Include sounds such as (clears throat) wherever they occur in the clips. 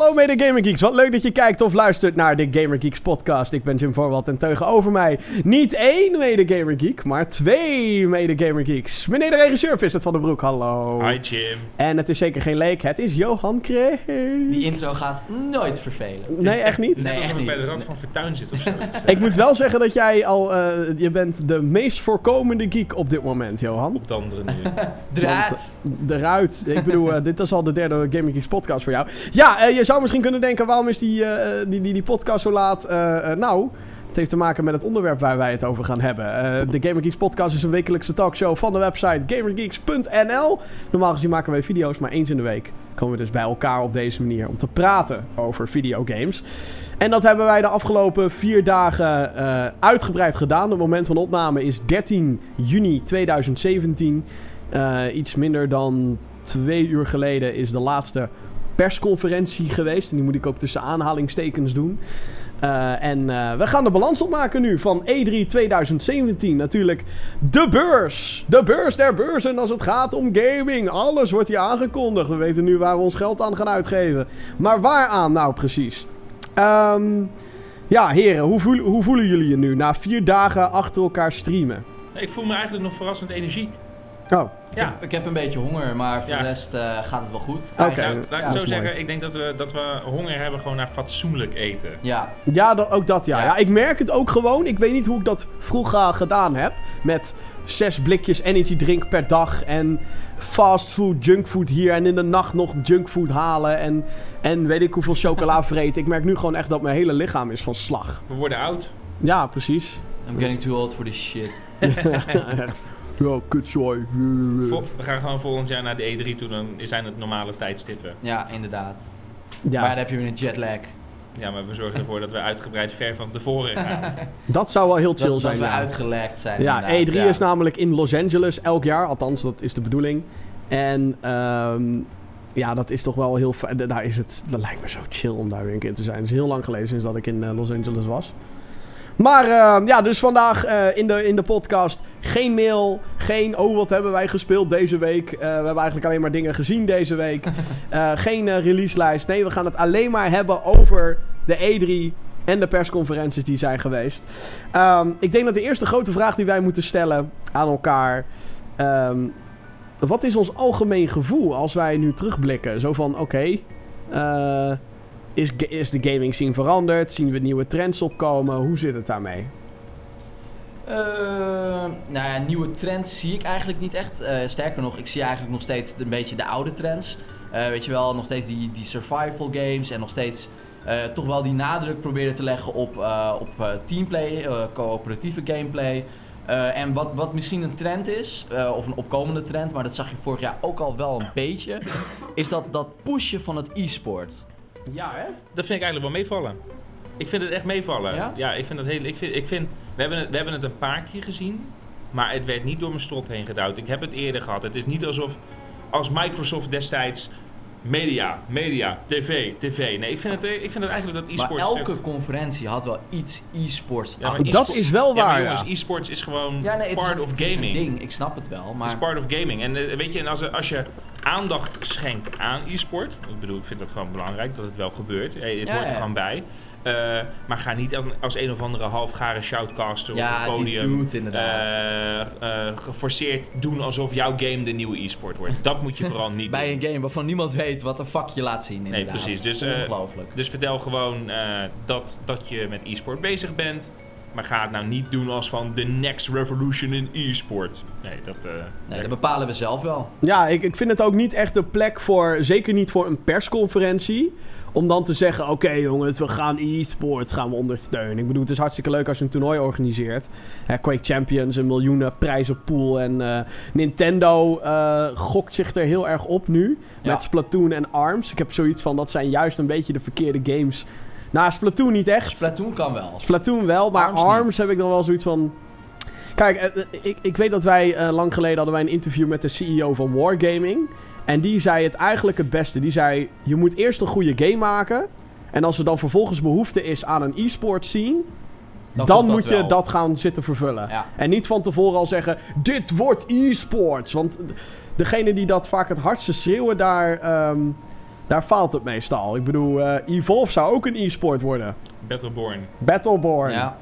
Hallo mede Gamer Geeks, wat leuk dat je kijkt of luistert naar de Gamer Geeks podcast. Ik ben Jim Voorwald en tegenover mij niet één mede Gamer Geek, maar twee mede Gamer Geeks. Meneer de regisseur Vincent van den Broek, hallo. Hi Jim. En het is zeker geen leek, het is Johan Kreeg. Die intro gaat nooit vervelen. Nee, echt niet? Nee, echt alsof ik bij de niet. rand van Fortuin zit of zoiets. Ik moet wel zeggen dat jij al, eh, je bent de meest voorkomende geek op dit moment, Johan. Op de andere nu. Eruit. Eruit. Ik bedoel, eh, dit is al de derde Gaming Geeks podcast voor jou. Ja, eh, je zou misschien kunnen denken, waarom is die, eh, die, die, die podcast zo laat? Eh, eh, nou, het heeft te maken met het onderwerp waar wij het over gaan hebben. Eh, de Gamer Geeks podcast is een wekelijkse talkshow van de website gamergeeks.nl. Normaal gezien maken wij video's, maar eens in de week komen we dus bij elkaar op deze manier om te praten over videogames. En dat hebben wij de afgelopen vier dagen eh, uitgebreid gedaan. Het moment van opname is 13 juni 2017. Eh, iets minder dan twee uur geleden is de laatste persconferentie geweest. En die moet ik ook tussen aanhalingstekens doen. Eh, en eh, we gaan de balans opmaken nu van E E3 2017. Natuurlijk de beurs. De beurs der beurzen als het gaat om gaming. Alles wordt hier aangekondigd. We weten nu waar we ons geld aan gaan uitgeven. Maar waaraan nou precies? Ehm, ja, heren, hoe, voel- hoe voelen jullie je nu na vier dagen achter elkaar streamen? Ik voel me eigenlijk nog verrassend energiek. Oh, Ja. Ik heb een beetje honger, maar voor Ja. de rest eh, gaat het wel goed. Oké. Nou, laat ik Ja. zo zeggen. Ik denk dat we, dat we honger hebben gewoon naar fatsoenlijk eten. Ja, Ja, dat, ook dat ja. ja. Ja. Ik merk het ook gewoon. Ik weet niet hoe ik dat vroeger gedaan heb. Met zes blikjes energy drink per dag. En fastfood, junkfood hier. En in de nacht nog junkfood halen. En, en weet ik hoeveel chocola (laughs) vreten. Ik merk nu gewoon echt dat mijn hele lichaam is van slag. We worden oud. Ja, precies. I'm getting too old for this shit. (laughs) (laughs) Ja, kutzooi. Vol- we gaan gewoon volgend jaar naar de E3 toe. Dan zijn het normale tijdstippen. Ja, inderdaad. Maar dan Ja, heb je weer een jetlag. Ja, maar we zorgen ervoor dat we uitgebreid ver van tevoren gaan. (laughs) dat zou wel heel chill Dat, zijn. dat we ja. uitgelekt zijn. Ja, inderdaad. E3 Ja. is namelijk in Los Angeles elk jaar. Althans, dat is de bedoeling. En ehm, ja, dat is toch wel heel fijn. Daar is het, dat lijkt me zo chill om daar weer een keer te zijn. Het is heel lang geleden sinds dat ik in eh, Los Angeles was. Maar ehm, ja, dus vandaag eh, in, de, in de podcast geen mail, geen oh wat hebben wij gespeeld deze week. Eh, we hebben eigenlijk alleen maar dingen gezien deze week. (laughs) Eh, geen releaselijst. Nee, we gaan het alleen maar hebben over de E3 en de persconferenties die zijn geweest. Ehm, ik denk dat de eerste grote vraag die wij moeten stellen aan elkaar. ehm, wat is ons algemeen gevoel als wij nu terugblikken? Zo van: oké, is, is de gaming scene veranderd? Zien we nieuwe trends opkomen? Hoe zit het daarmee? Eh, nou ja, nieuwe trends zie ik eigenlijk niet echt. Eh, sterker nog, ik zie eigenlijk nog steeds een beetje de oude trends. Eh, weet je wel, nog steeds die, die survival games en nog steeds toch wel die nadruk proberen te leggen op, op teamplay, coöperatieve gameplay. En wat, wat misschien een trend is, of een opkomende trend, maar dat zag je vorig jaar ook al wel een beetje, is dat, dat pushen van het e-sport. Ja, hè? Dat vind ik eigenlijk wel meevallen. Ik vind het echt meevallen. Ja? ik vind dat heel. Ik vind, ik vind, we, hebben het, we hebben het een paar keer gezien, maar het werd niet door mijn strot heen gedouwd. Ik heb het eerder gehad. Het is niet alsof als Microsoft destijds media, media, tv, tv. Nee, ik vind het, ik vind het eigenlijk dat Maar e-sports. elke conferentie had wel iets e-sports. Ja, maar achter. Dat is wel ja, maar waar, jongens, ja. e-sports is gewoon Ja, nee, het part is, of het is een gaming. ding. Ik snap het wel, Het maar... is part of gaming. En eh, weet je, en als, als je aandacht schenkt aan e-sport, ik bedoel, ik vind dat gewoon belangrijk dat het wel gebeurt. Eh, het Ja, hoort er ja. gewoon bij. Eh, maar ga niet als, een of andere halfgare shoutcaster Ja, op het die podium doet inderdaad. eh, eh, geforceerd doen alsof jouw game de nieuwe e-sport wordt. Dat moet je vooral niet (laughs) Bij doen. een game waarvan niemand weet wat de fuck je laat zien inderdaad. precies. Dus, eh, Ongelooflijk. Dus vertel gewoon eh, dat, dat je met e-sport bezig bent. Maar ga het nou niet doen als van the next revolution in e-sport. Nee, dat... eh, Nee, dat bepalen we zelf wel. Ja, ik, ik vind het ook niet echt de plek voor, zeker niet voor een persconferentie. Om dan te zeggen, oké jongens, we gaan e-sports gaan we ondersteunen. Ik bedoel, het is hartstikke leuk als je een toernooi organiseert. Hè, Quake Champions, een miljoenen prijzenpool. En eh, Nintendo eh, gokt zich er heel erg op nu. Ja. Met Splatoon en ARMS. Ik heb zoiets van, dat zijn juist een beetje de verkeerde games. Nou, Splatoon niet echt. Splatoon kan wel. Splatoon wel, maar ARMS heb ik dan wel zoiets van... Kijk, eh, ik, ik weet dat wij lang geleden hadden wij een interview met de CEO van Wargaming. En die zei het eigenlijk het beste. Die zei, je moet eerst een goede game maken. En als er dan vervolgens behoefte is aan een e-sport scene... Dan, moet je wel. dat gaan zitten vervullen. Ja. En niet van tevoren al zeggen, dit wordt e-sports. Want degene die dat vaak het hardste schreeuwen daar... ehm, Daar faalt het meestal. Ik bedoel, eh, Evolve zou ook een e-sport worden. Battleborn. Battleborn. Ja.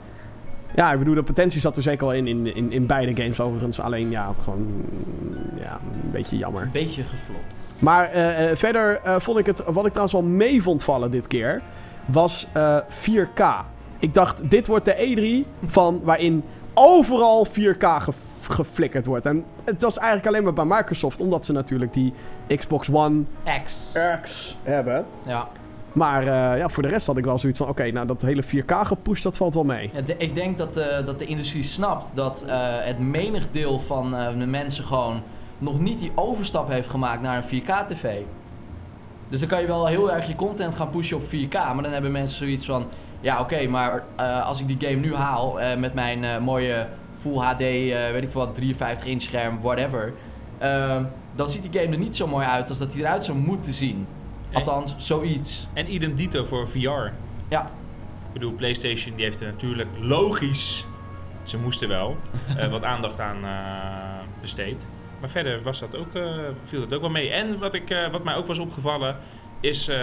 Ja, ik bedoel, de potentie zat er zeker al in, in, in, in beide games overigens. Alleen, ja, het gewoon ja, een beetje jammer. Een beetje geflopt. Maar eh, eh, verder eh, vond ik het, wat ik trouwens wel mee vond vallen dit keer, was eh, 4K. Ik dacht, dit wordt de E3 van waarin overal 4K ge- geflikkerd wordt. En het was eigenlijk alleen maar bij Microsoft, omdat ze natuurlijk die Xbox One X. X hebben. Ja. Maar eh, ja, voor de rest had ik wel zoiets van, oké, nou dat hele 4K gepusht, dat valt wel mee. Ik denk dat, eh, dat de industrie snapt dat eh, het menig deel van de mensen gewoon nog niet die overstap heeft gemaakt naar een 4K-tv. Dus dan kan je wel heel erg je content gaan pushen op 4K, maar dan hebben mensen zoiets van: ja, oké, maar als ik die game nu haal met mijn mooie Full HD, weet ik wat, 53 inch scherm, whatever, dan ziet die game er niet zo mooi uit als dat hij eruit zou moeten zien. Althans, zoiets. En idem dito voor VR. Ja, Ik bedoel, PlayStation die heeft er natuurlijk logisch, ze moesten wel, (laughs) eh, wat aandacht aan eh, besteed. Maar verder was dat ook, eh, viel dat ook wel mee. En wat, ik, eh, wat mij ook was opgevallen, is eh,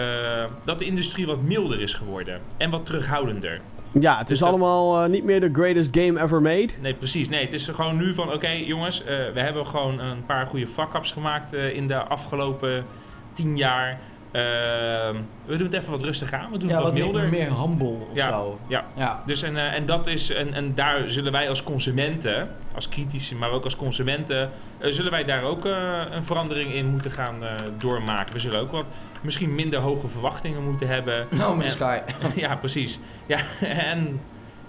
dat de industrie wat milder is geworden. En wat terughoudender. Ja, het Dus is dat- allemaal eh, niet meer de greatest game ever made. Nee, precies. Nee, het is gewoon nu van, oké jongens, eh, we hebben gewoon een paar goede fuck-ups gemaakt eh, in de afgelopen tien jaar. Ehm, we doen het even wat rustig aan, we doen ja het wat wat meer, milder. meer humble of Ja, zo. ja. Ja. Dus en, eh, en dat is, en, en daar zullen wij als consumenten, als critici, maar ook als consumenten, eh, zullen wij daar ook eh, een verandering in moeten gaan eh, doormaken. We zullen ook wat, misschien minder hoge verwachtingen moeten hebben. (laughs) No En- Sky. (laughs) ja, precies. Ja, (laughs) en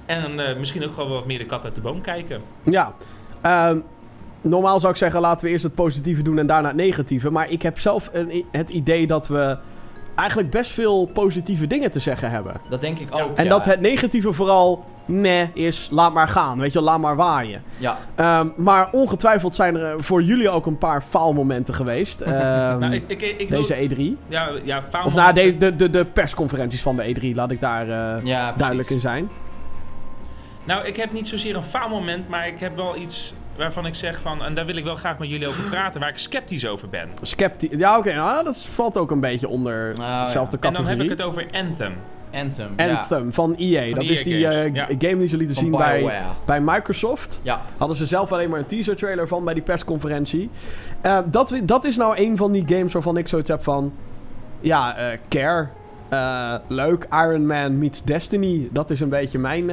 en eh, misschien ook wel wat meer de kat uit de boom kijken. Ja. Ehm, normaal zou ik zeggen, laten we eerst het positieve doen en daarna het negatieve. Maar ik heb zelf een, het idee dat we eigenlijk best veel positieve dingen te zeggen hebben. Dat denk ik ook. En ja. dat het negatieve vooral meh is, laat maar gaan. Weet je, laat maar waaien. Ja, Ehm, maar ongetwijfeld zijn er eh, voor jullie ook een paar faalmomenten geweest. (laughs) ehm, nou, ik, ik, ik wil- deze E3. ja, ja, Of faalmomenten- na de, de, de, de persconferenties van de E3, laat ik daar eh, ja duidelijk in zijn. Nou, ik heb niet zozeer een faalmoment, maar ik heb wel iets waarvan ik zeg van, en daar wil ik wel graag met jullie over praten, waar ik sceptisch over ben. Sceptisch. Ja, oké, nou, dat valt ook een beetje onder ja. dezelfde En dan categorie. heb ik het over Anthem. Anthem. ja. Anthem van EA. Van dat EA is die eh, ja. game die ze lieten Van zien bij, bij Microsoft. Ja, Hadden ze zelf alleen maar een teaser trailer van bij die persconferentie. Eh, dat, dat is nou een van die games waarvan ik zoiets heb van... Ja, eh, Care. eh, leuk. Iron Man meets Destiny. Dat is een beetje mijn,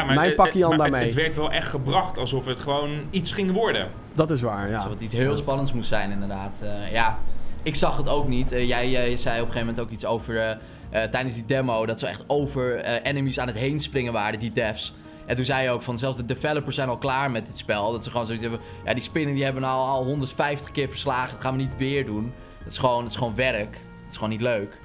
eh, mijn eh, pakje aan maar daarmee. Het werd wel echt gebracht alsof het gewoon iets ging worden. Dat is waar, ja. alsof het iets heel spannends moest zijn inderdaad. Eh, ja, ik zag het ook niet. Eh, jij, zei op een gegeven moment ook iets over... eh, tijdens die demo, dat ze echt over eh, enemies aan het heen springen waren, die devs. En toen zei je ook van, zelfs de developers zijn al klaar met dit spel. Dat ze gewoon zoiets hebben, ja die spinnen die hebben we nou al 150 keer verslagen. Dat gaan we niet weer doen. Dat is gewoon, dat is gewoon werk. Dat is gewoon niet leuk.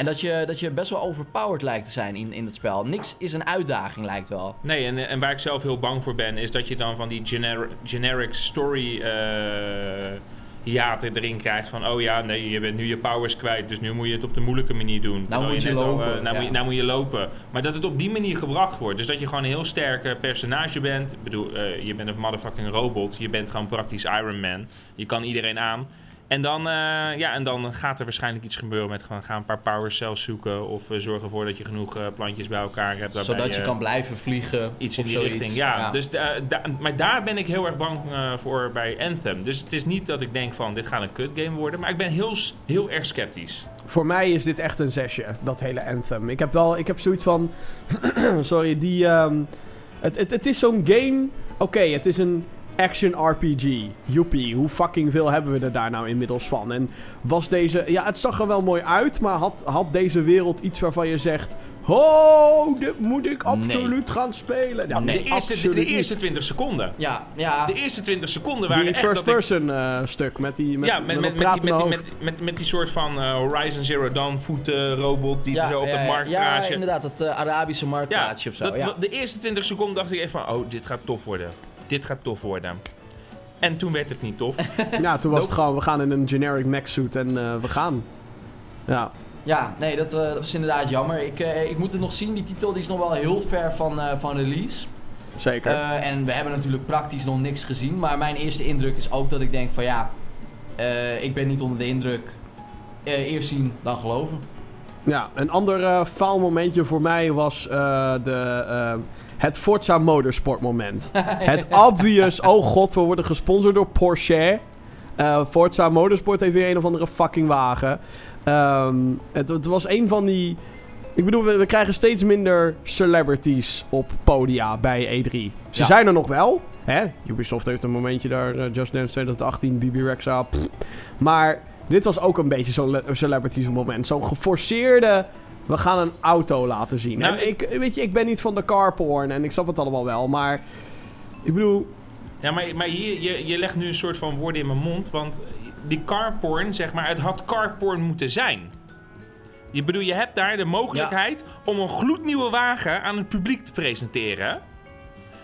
En dat je, dat je best wel overpowered lijkt te zijn in, in het spel. Niks is een uitdaging, lijkt wel. Nee, en, en waar ik zelf heel bang voor ben, is dat je dan van die gener generic story eh hiaten erin krijgt. Van, oh ja, nee, je bent nu je powers kwijt, dus nu moet je het op de moeilijke manier doen. Terwijl moet je al, lopen, eh, nou, ja. moet je, nou moet je lopen. Maar dat het op die manier gebracht wordt. Dus dat je gewoon een heel sterke personage bent. Ik bedoel, eh, je bent een motherfucking robot. Je bent gewoon praktisch Iron Man. Je kan iedereen aan. En dan, eh, ja, en dan gaat er waarschijnlijk iets gebeuren met gewoon gaan een paar power cells zoeken. Of eh, zorg ervoor dat je genoeg eh, plantjes bij elkaar hebt. Zodat je kan blijven vliegen. Iets in die zoiets. richting, ja. Dus da- maar daar ben ik heel erg bang eh, voor bij Anthem. Dus het is niet dat ik denk van dit gaat een kut game worden. Maar ik ben heel, heel erg sceptisch. Voor mij is dit echt een zesje, dat hele Anthem. Ik heb wel, ik heb zoiets van... (clears throat) sorry, die... ehm, het, het, het is zo'n game... Oké, het is een action RPG. Joepie, hoe fucking veel hebben we er daar nou inmiddels van? En was deze... Ja, het zag er wel mooi uit, maar had, had deze wereld iets waarvan je zegt... Ho, dit moet ik Nee. absoluut gaan spelen. Ja, Nee. De eerste, de, eerste 20 seconden. Ja, ja. De eerste 20 seconden waren Die echt dat ik- first-person eh, stuk met die met, ja, met, met, dat met, met, die, met, met, met, met die soort van eh, Horizon Zero Dawn voeten robot die ja, zo op ja, het ja, marktplaatje... Ja, inderdaad, dat eh, Arabische marktplaatsje of zo. dat- ja. de eerste 20 seconden dacht ik even van, oh, dit gaat tof worden. Dit gaat tof worden. En toen werd het niet tof. (laughs) Ja, toen was het gewoon, we gaan in een generic mech suit en eh, we gaan. Ja, Ja, nee, dat, eh, dat was inderdaad jammer. Ik, eh, ik moet het nog zien, die titel die is nog wel heel ver van, eh, van release. zeker. Eh, en we hebben natuurlijk praktisch nog niks gezien. Maar mijn eerste indruk is ook dat ik denk van ja, eh, ik ben niet onder de indruk eh, eerst zien dan geloven. Ja, een ander eh faal momentje voor mij was eh, de, eh, het Forza Motorsport moment. (laughs) Het obvious, oh god, we worden gesponsord door Porsche. Eh, Forza Motorsport heeft weer een of andere fucking wagen. Ehm, het, het was een van die... Ik bedoel, we, we krijgen steeds minder celebrities op podia bij E3. Ze Ja. zijn er nog wel. Hè? Ubisoft heeft een momentje daar, eh, Just Dance 2018, BB Rexa. pff. Maar dit was ook een beetje zo'n le- celebrities moment. Zo'n geforceerde... We gaan een auto laten zien. Nou, en ik, weet je, ik ben niet van de carporn en ik snap het allemaal wel, maar... Ik bedoel, Ja, maar, maar hier, je, je legt nu een soort van woorden in mijn mond. Want die carporn, zeg maar, het had carporn moeten zijn. Je bedoel, je hebt daar de mogelijkheid om een gloednieuwe wagen aan het publiek te presenteren.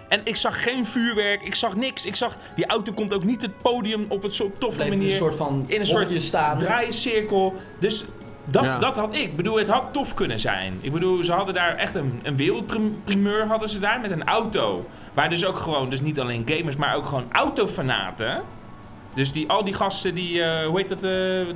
En ik zag geen vuurwerk, ik zag niks. Ik zag, die auto komt ook niet het podium op een soort toffe Bleef in manier. een soort van in een soort hokje staan. draaicirkel. Dus dat, Ja. dat had ik. Ik bedoel, het had tof kunnen zijn. Ik bedoel, ze hadden daar echt een, een wereldprimeur hadden ze daar met een auto. Waar dus ook gewoon, dus niet alleen gamers, maar ook gewoon autofanaten. Dus die, al die gasten die, eh, hoe, heet dat, eh,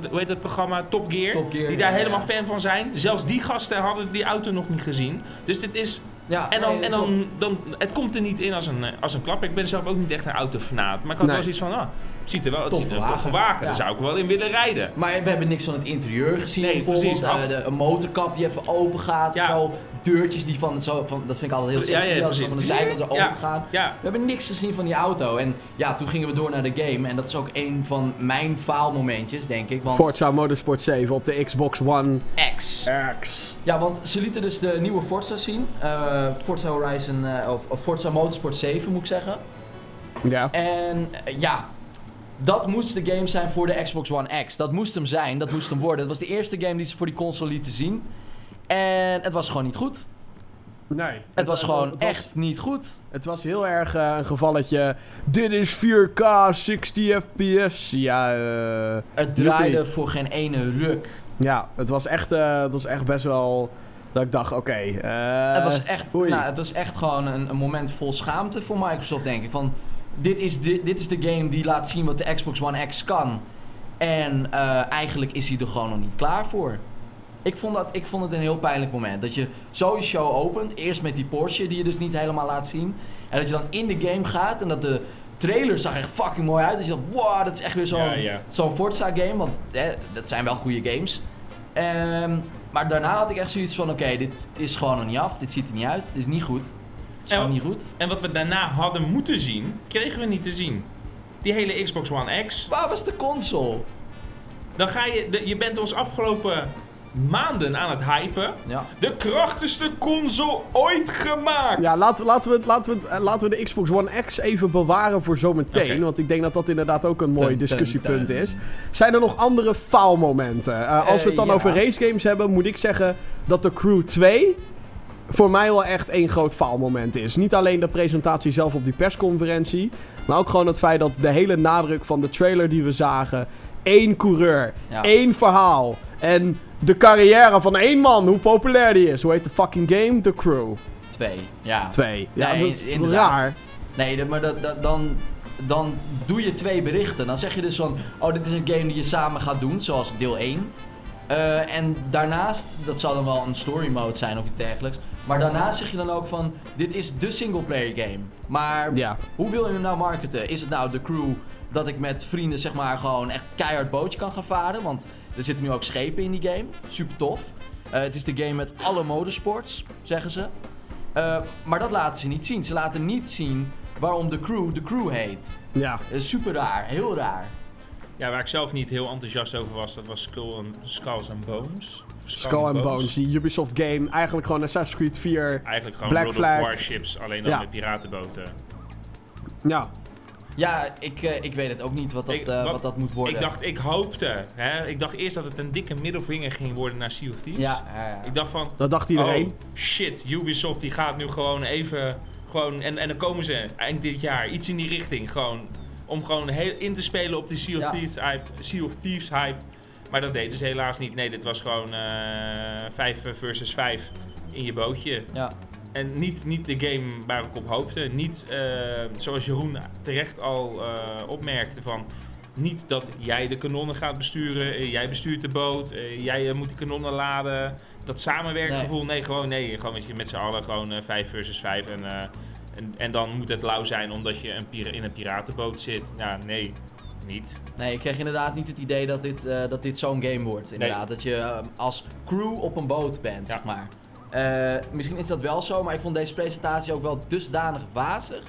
hoe heet dat programma, Top Gear, Top Gear, die daar ja, helemaal ja. fan van zijn. Zelfs die gasten hadden die auto nog niet gezien. Dus dit is, Ja, en dan, nee, en dan, dan, het komt er niet in als een, eh, als een klapper. Ik ben zelf ook niet echt een autofanaat. Maar ik had Nee. wel zoiets van, ah, ziet er wel, het ziet er een wagen. wagen. Ja. Daar zou ik wel in willen rijden. Maar we hebben niks van het interieur gezien. Nee, bijvoorbeeld. Eh, de, een motorkap die even open gaat. Ja. Zo, deurtjes die van, zo, van... Dat vind ik altijd heel Ja, sexy. ja, als precies. van de zijkant zo Ja. open gaan. Ja, We hebben niks gezien van die auto. En ja, toen gingen we door naar de game. En dat is ook een van mijn faalmomentjes, denk ik. Want Forza Motorsport 7 op de Xbox One X. X. Ja, want ze lieten dus de nieuwe Forza zien. Eh, Forza Horizon, eh, of, of Forza Motorsport 7 moet ik zeggen. Ja. En ja, dat moest de game zijn voor de Xbox One X. Dat moest hem zijn, dat moest hem worden. Het was de eerste game die ze voor die console lieten zien. En het was gewoon niet goed. Nee. Het, was gewoon het was- echt niet goed. Het was heel erg eh, een gevalletje. Dit is 4K, 60 fps. Ja, eh, Het draaide voor geen ene ruk. ja het, was echt, eh, het was echt best wel... Dat ik dacht, oké. eh, het, was echt, nou, het was echt gewoon een, een moment vol schaamte voor Microsoft, denk ik. Van, dit, is de, dit is de game die laat zien wat de Xbox One X kan. En eh, eigenlijk is hij er gewoon nog niet klaar voor. Ik vond, dat, ik vond het een heel pijnlijk moment. Dat je zo je show opent. Eerst met die Porsche die je dus niet helemaal laat zien. En dat je dan in de game gaat. En dat de trailer zag echt fucking mooi uit. Dus je dacht, wow, dat is echt weer zo'n Ja, ja. zo'n Forza game. Want hè, dat zijn wel goede games. Ehm, maar daarna had ik echt zoiets van, oké, dit is gewoon nog niet af. Dit ziet er niet uit. Dit is niet goed. Is En- niet goed. En wat we daarna hadden moeten zien, kregen we niet te zien. Die hele Xbox One X. Waar was de console? Dan ga je, de- je bent ons afgelopen maanden aan het hypen. Ja. De krachtigste console ooit gemaakt. Ja, laten, we- laten, we, laten, we eh, laten we de Xbox One X even bewaren voor zometeen. Oké. Want ik denk dat dat inderdaad ook een mooi Dun, discussiepunt dun. is. Zijn er nog andere faalmomenten? Eh, als we het dan Eh, ja. over racegames hebben, moet ik zeggen dat de Crew 2 voor mij wel echt één groot faalmoment is. Niet alleen de presentatie zelf op die persconferentie, maar ook gewoon het feit dat de hele nadruk van de trailer die we zagen, één coureur, Ja. één verhaal en de carrière van één man, hoe populair die is. Hoe heet de fucking game? The Crew Twee. Ja. 2. Ja, Nee, dat is raar. Nee, maar dat, dat, dan, dan doe je twee berichten. Dan zeg je dus van, oh, dit is een game die je samen gaat doen, zoals deel 1. Eh, en daarnaast, dat zal dan wel een story mode zijn of iets dergelijks. Maar daarnaast zeg je dan ook van, dit is de singleplayer game. Maar Ja. hoe wil je hem nou marketen? Is het nou de crew dat ik met vrienden zeg maar gewoon echt keihard bootje kan gaan varen? Want er zitten nu ook schepen in die game. Super tof. Eh, het is de game met alle motorsports, zeggen ze. Eh, maar dat laten ze niet zien. Ze laten niet zien waarom de crew de crew heet. Ja. Is super raar, heel raar. Ja, waar ik zelf niet heel enthousiast over was, dat was Skull and, Skulls and Bones. Skull and Bones, die Ubisoft game. Eigenlijk gewoon Assassin's Creed 4. Eigenlijk gewoon Black World Flag. of Warships, alleen dan Ja. met piratenboten. Ja. Ja, ik, eh, ik weet het ook niet wat dat, Ik- eh, wat- wat dat moet worden. Ik dacht, ik hoopte, hè, ik dacht eerst dat het een dikke middelvinger ging worden naar Sea of Thieves. Ja, ja, ja. Ik dacht van, Dat dacht iedereen. oh shit, Ubisoft die gaat nu gewoon even, gewoon, en, en dan komen ze eind dit jaar, iets in die richting, gewoon, om gewoon heel in te spelen op die Sea of, Ja. Thieves, hype, sea of Thieves hype. Maar dat deden ze helaas niet. Nee, dit was gewoon eh 5 versus 5 in je bootje. ja. En niet, niet de game waar ik op hoopte. Niet, eh, zoals Jeroen terecht al eh, opmerkte, van niet dat jij de kanonnen gaat besturen, eh, jij bestuurt de boot, eh, jij eh, moet die kanonnen laden. Dat samenwerkgevoel, nee, gewoon nee, gewoon met, je, met z'n allen gewoon eh 5 versus 5 en, eh, en, en dan moet het lauw zijn omdat je een in een piratenboot zit. Ja, nee, niet. Nee, ik kreeg inderdaad niet het idee dat dit, dat dit zo'n game wordt. Inderdaad, dat je eh, als crew op een boot bent, Ja. zeg maar. Eh, misschien is dat wel zo, maar ik vond deze presentatie ook wel dusdanig wazig...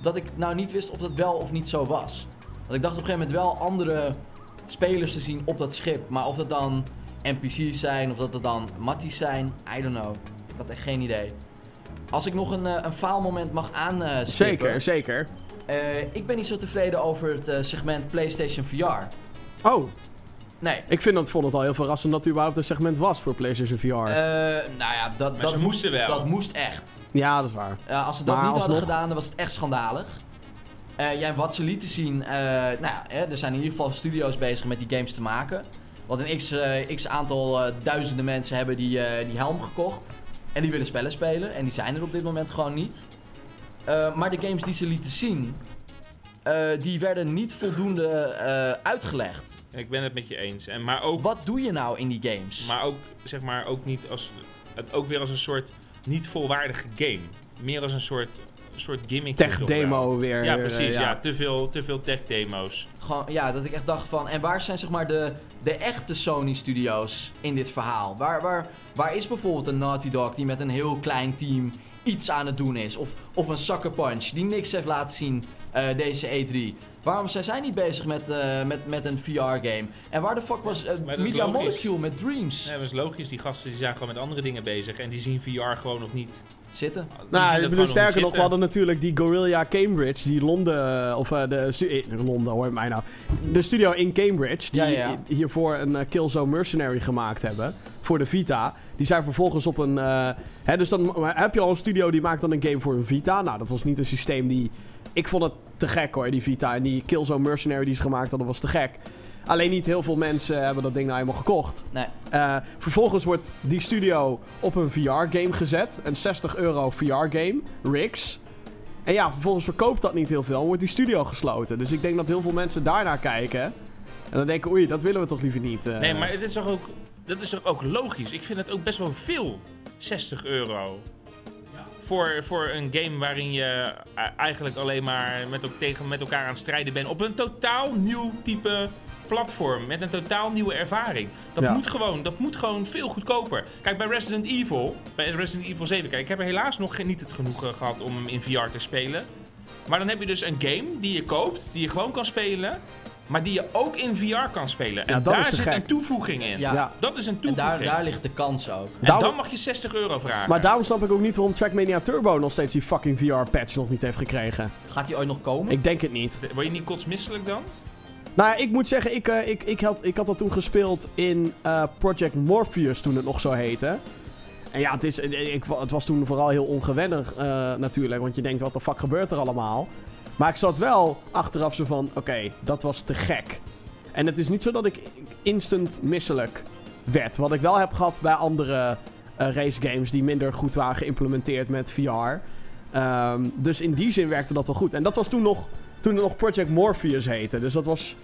dat ik nou niet wist of dat wel of niet zo was. Want ik dacht op een gegeven moment wel andere spelers te zien op dat schip. Maar of dat dan NPC's zijn, of dat het dan matties zijn, I don't know. Ik had echt geen idee. Als ik nog een, eh, een faalmoment mag aanstippen... Zeker, zeker. eh, ik ben niet zo tevreden over het eh, segment PlayStation VR. Oh, Nee. ik vind dat, vond het al heel verrassend dat er überhaupt een segment was voor PlayStation VR. Eh, nou ja, dat, dat, moesten wel. dat moest echt. ja, dat is waar. Ja, als ze dat Maar niet hadden gedaan, dan was het echt schandalig. Eh, ja, en wat ze lieten zien, eh, nou ja, hè, er zijn in ieder geval studio's bezig met die games te maken. Want een x, x aantal eh, duizenden mensen hebben die, eh, die helm gekocht. En die willen spellen spelen. En die zijn er op dit moment gewoon niet. Eh, maar de games die ze lieten zien, eh, die werden niet voldoende eh, uitgelegd. Ik ben het met je eens. En, maar, ook, Wat doe je nou in die games? maar ook, zeg maar, ook niet als, het ook weer als een soort niet volwaardige game. Meer als een soort, soort gimmick. Tech demo weer. Ja, eh, precies. ja. Te, veel, te veel tech demo's. Gewoon, ja, dat ik echt dacht van... En waar zijn zeg maar de, de echte Sony-studio's in dit verhaal? Waar, waar, waar is bijvoorbeeld een Naughty Dog die met een heel klein team iets aan het doen is? Of, of een Sucker Punch die niks heeft laten zien eh, deze E3? Waarom zijn zij niet bezig met, eh, met, met een VR-game? En waar de fuck was is Media. Molecule met Dreams Ja, dat is logisch. Die gasten die zijn gewoon met andere dingen bezig. En die zien VR gewoon nog niet. Zitten? Nou, dat ik bedoel, gewoon sterker nog, we hadden natuurlijk die Gorilla Cambridge, die Londen, eh, of eh, de stu- eh, Londen hoor mij nou, de studio in Cambridge, die Ja, ja. i- hiervoor een eh, Killzone Mercenary gemaakt hebben, voor de Vita. Die zijn vervolgens op een, eh, hè, dus dan heb je al een studio die maakt dan een game voor een Vita. Nou, dat was niet een systeem die, ik vond het te gek hoor, die Vita. En die Killzone Mercenary die ze gemaakt hadden, was te gek. Alleen niet heel veel mensen hebben dat ding nou helemaal gekocht. Nee. Eh, vervolgens wordt die studio op een VR-game gezet. Een 60 euro VR-game, Rix. En ja, vervolgens verkoopt dat niet heel veel en wordt die studio gesloten. Dus ik denk dat heel veel mensen daarnaar kijken. En dan denken, oei, dat willen we toch liever niet. eh. Nee, maar het is toch ook, dat is toch ook logisch? Ik vind het ook best wel veel. 60 euro. Voor, voor een game waarin je eh, eigenlijk alleen maar met, ook tegen, met elkaar aan het strijden bent. Op een totaal nieuw type platform. Met een totaal nieuwe ervaring. Dat, Ja. moet, gewoon, dat moet gewoon veel goedkoper. Kijk, bij Resident Evil, bij Resident Evil 7, kijk, ik heb er helaas nog geen, niet het genoegen gehad om hem in VR te spelen. Maar dan heb je dus een game die je koopt, die je gewoon kan spelen. Maar die je ook in VR kan spelen. En Ja, daar zit gek. een toevoeging in. Ja. Ja. Dat is een En toevoeging. daar, daar ligt de kans ook. En Daarom- dan mag je 60 euro vragen. Maar daarom snap ik ook niet waarom Trackmania Turbo nog steeds die fucking VR-patch nog niet heeft gekregen. Gaat die ooit nog komen? Ik denk het niet. Word je niet kotsmisselijk dan? Nou ja, ik moet zeggen, ik, eh, ik, ik, had, ik had dat toen gespeeld in eh, Project Morpheus, toen het nog zo heette. En ja, het, is, eh, ik, het was toen vooral heel ongewennig natuurlijk, want je denkt, wat de fuck gebeurt er allemaal? Maar ik zat wel achteraf zo van, oké, dat was te gek. En het is niet zo dat ik instant misselijk werd. Wat ik wel heb gehad bij andere eh racegames die minder goed waren geïmplementeerd met VR. Ehm, dus in die zin werkte dat wel goed. En dat was toen nog, toen het nog Project Morpheus heette. Dus dat was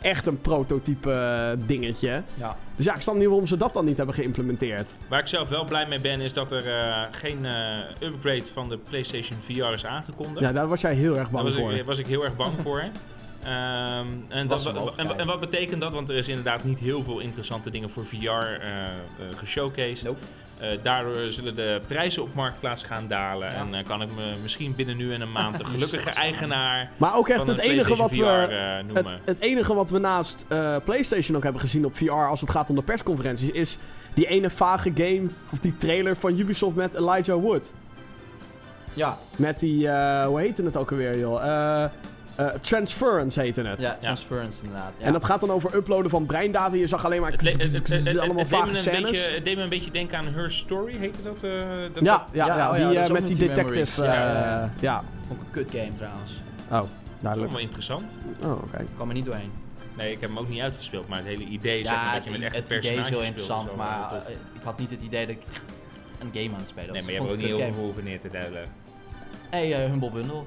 echt een prototype eh, dingetje. Ja. Dus ja, ik snap niet waarom ze dat dan niet hebben geïmplementeerd. Waar ik zelf wel blij mee ben, is dat er eh, geen eh, upgrade van de PlayStation VR is aangekondigd. Ja, daar was jij heel erg Daar bang was voor. ik, was ik heel erg bang (laughs) voor. Ehm, en, Was dat, en, wat betekent dat? Want er is inderdaad niet heel veel interessante dingen voor VR eh eh, geshowcased. Nope. Eh, daardoor zullen de prijzen op Marktplaats gaan dalen. Ja. En eh, kan ik me misschien binnen nu en een maand de (laughs) gelukkige eigenaar Maar ook echt van het enige wat we... VR eh, Het, noemen. het enige wat we naast eh, PlayStation ook hebben gezien op VR als het gaat om de persconferenties is die ene vage game of die trailer van Ubisoft met Elijah Wood. Ja, Met die, eh, hoe heette het ook alweer joh? Eh, Transference heette het. ja, transference inderdaad. Ja. En dat gaat dan over uploaden van breindata. Je zag alleen maar Het, le- het, het, het- het- allemaal vage scènes. beetje, het deed me een beetje denken aan Her Story, heette dat? eh, dat ja, ja, ja, Ja, oh ja, die, dat eh, met die met die detective. eh, Ja, ja, ja. Vond ik een kut game trouwens. Oh, Dat is duidelijk. wel interessant. Oh, oké. Kwam er niet doorheen. Nee, ik heb hem ook niet uitgespeeld, maar het hele idee is ja, dat het, je met i- echte het idee is personages heel speelt interessant, zo. maar Dat- ik had niet het idee dat ik echt een game aan het spelen was. Nee, maar je hebt ook niet heel veel hoeven neer te duilen. game. Hey, Humble Bundle.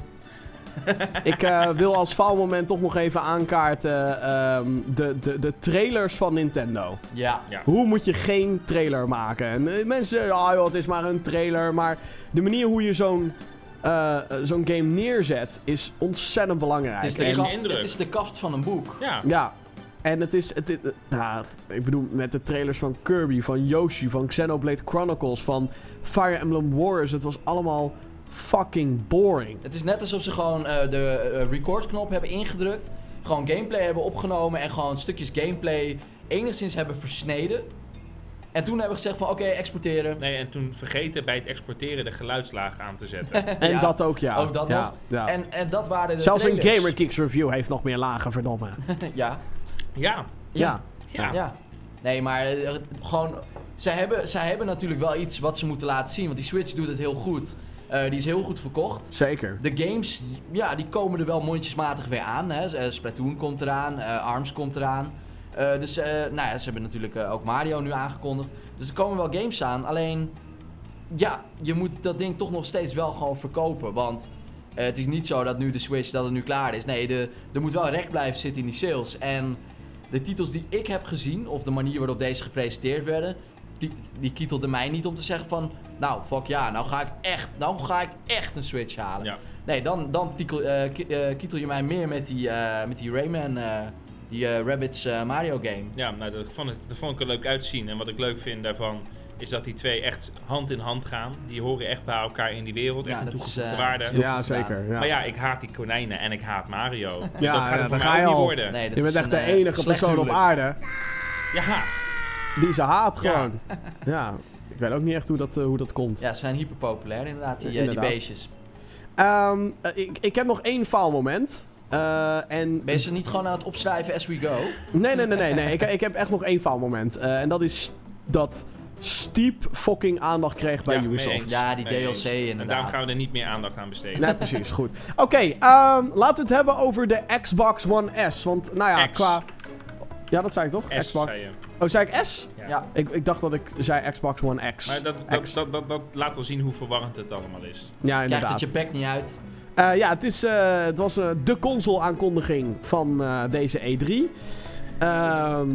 (laughs) ik eh, wil als faalmoment toch nog even aankaarten ehm, de, de, de trailers van Nintendo. Ja. Ja. Hoe moet je geen trailer maken? En eh, mensen zeggen, ah joh, het is maar een trailer. Maar de manier hoe je zo'n eh, zo'n game neerzet is ontzettend belangrijk. Het is, de kaft, indruk. het is de kaft van een boek. Ja. Ja. En het is, het, is- nou, ik bedoel, met de trailers van Kirby, van Yoshi, van Xenoblade Chronicles, van Fire Emblem Warriors, het was allemaal fucking boring. Het is net alsof ze gewoon eh, de eh, recordknop hebben ingedrukt. Gewoon gameplay hebben opgenomen en gewoon stukjes gameplay enigszins hebben versneden. En toen hebben we gezegd van oké, exporteren. Nee, en toen vergeten bij het exporteren de geluidslaag aan te zetten. (laughs) En Ja, dat ook, ja. ook dat ja, nog. ja. En, en dat waren de Zelfs een trailers. Gamer Geeks review heeft nog meer lagen, verdomme. (laughs) ja. ja. Ja. Ja. Ja. Nee, maar eh, gewoon... Zij hebben, zij hebben natuurlijk wel iets wat ze moeten laten zien. Want die Switch doet het heel goed. Eh, die is heel goed verkocht. Zeker. De games, ja, die komen er wel mondjesmatig weer aan. Hè. Eh, Splatoon komt eraan, eh, ARMS komt eraan. Dus, nou ja, ze hebben natuurlijk ook Mario nu aangekondigd. Dus er komen wel games aan. Alleen, ja, je moet dat ding toch nog steeds wel gewoon verkopen. Want het is niet zo dat nu de Switch, dat het nu klaar is. Nee, de, er moet wel recht blijven zitten in die sales. En de titels die ik heb gezien, of de manier waarop deze gepresenteerd werden... Die, die kietelde mij niet om te zeggen van... Nou, fuck ja, nou ga ik echt, nou ga ik echt een Switch halen. Ja. Nee, dan, dan eh, ki- eh, kietel je mij meer met die, eh, met die Rayman, eh, die eh, Rabbids eh, Mario game. Ja, nou, dat, vond ik, dat vond ik er leuk uitzien. En wat ik leuk vind daarvan is dat die twee echt hand in hand gaan. Die horen echt bij elkaar in die wereld. Ja, echt een toegevoegde waarde. Ja, zeker. Ja. Maar ja, ik haat die konijnen en ik haat Mario. (laughs) Ja, dat gaat ja, het voor daar mij ga je ook niet al. worden. Nee, dat Je bent echt een, de enige persoon op aarde Ja, die ze haat gewoon. Ja. Ik weet ook niet echt hoe dat, eh, hoe dat komt. Ja, ze zijn hyper populair inderdaad, die, eh, Inderdaad. die beestjes. Ehm, eh, ik, ik heb nog één faalmoment. Eh en Ben je ze niet gewoon aan het opschrijven as we go? Nee, nee, nee, nee. nee. Ik, ik heb echt nog één faalmoment. Eh en dat is dat Steep fucking aandacht kreeg bij Ja, Ubisoft. Ja, die DLC eens. En inderdaad. daarom gaan we er niet meer aandacht aan besteden. Nee, precies. Goed. Oké, ehm, laten we het hebben over de Xbox One S. Want, nou ja, X. qua... Ja, dat zei ik toch? S, Xbox. zei je. Oh, zei ik S? Ja. Ja. Ik, ik dacht dat ik zei Xbox One X. Maar dat, dat, X. dat, dat, dat laat wel zien hoe verwarrend het allemaal is. ja, Krijgt inderdaad. het je pack niet uit. Eh, ja, het, is, eh, het was eh, de console-aankondiging van eh, deze E3. Ehm,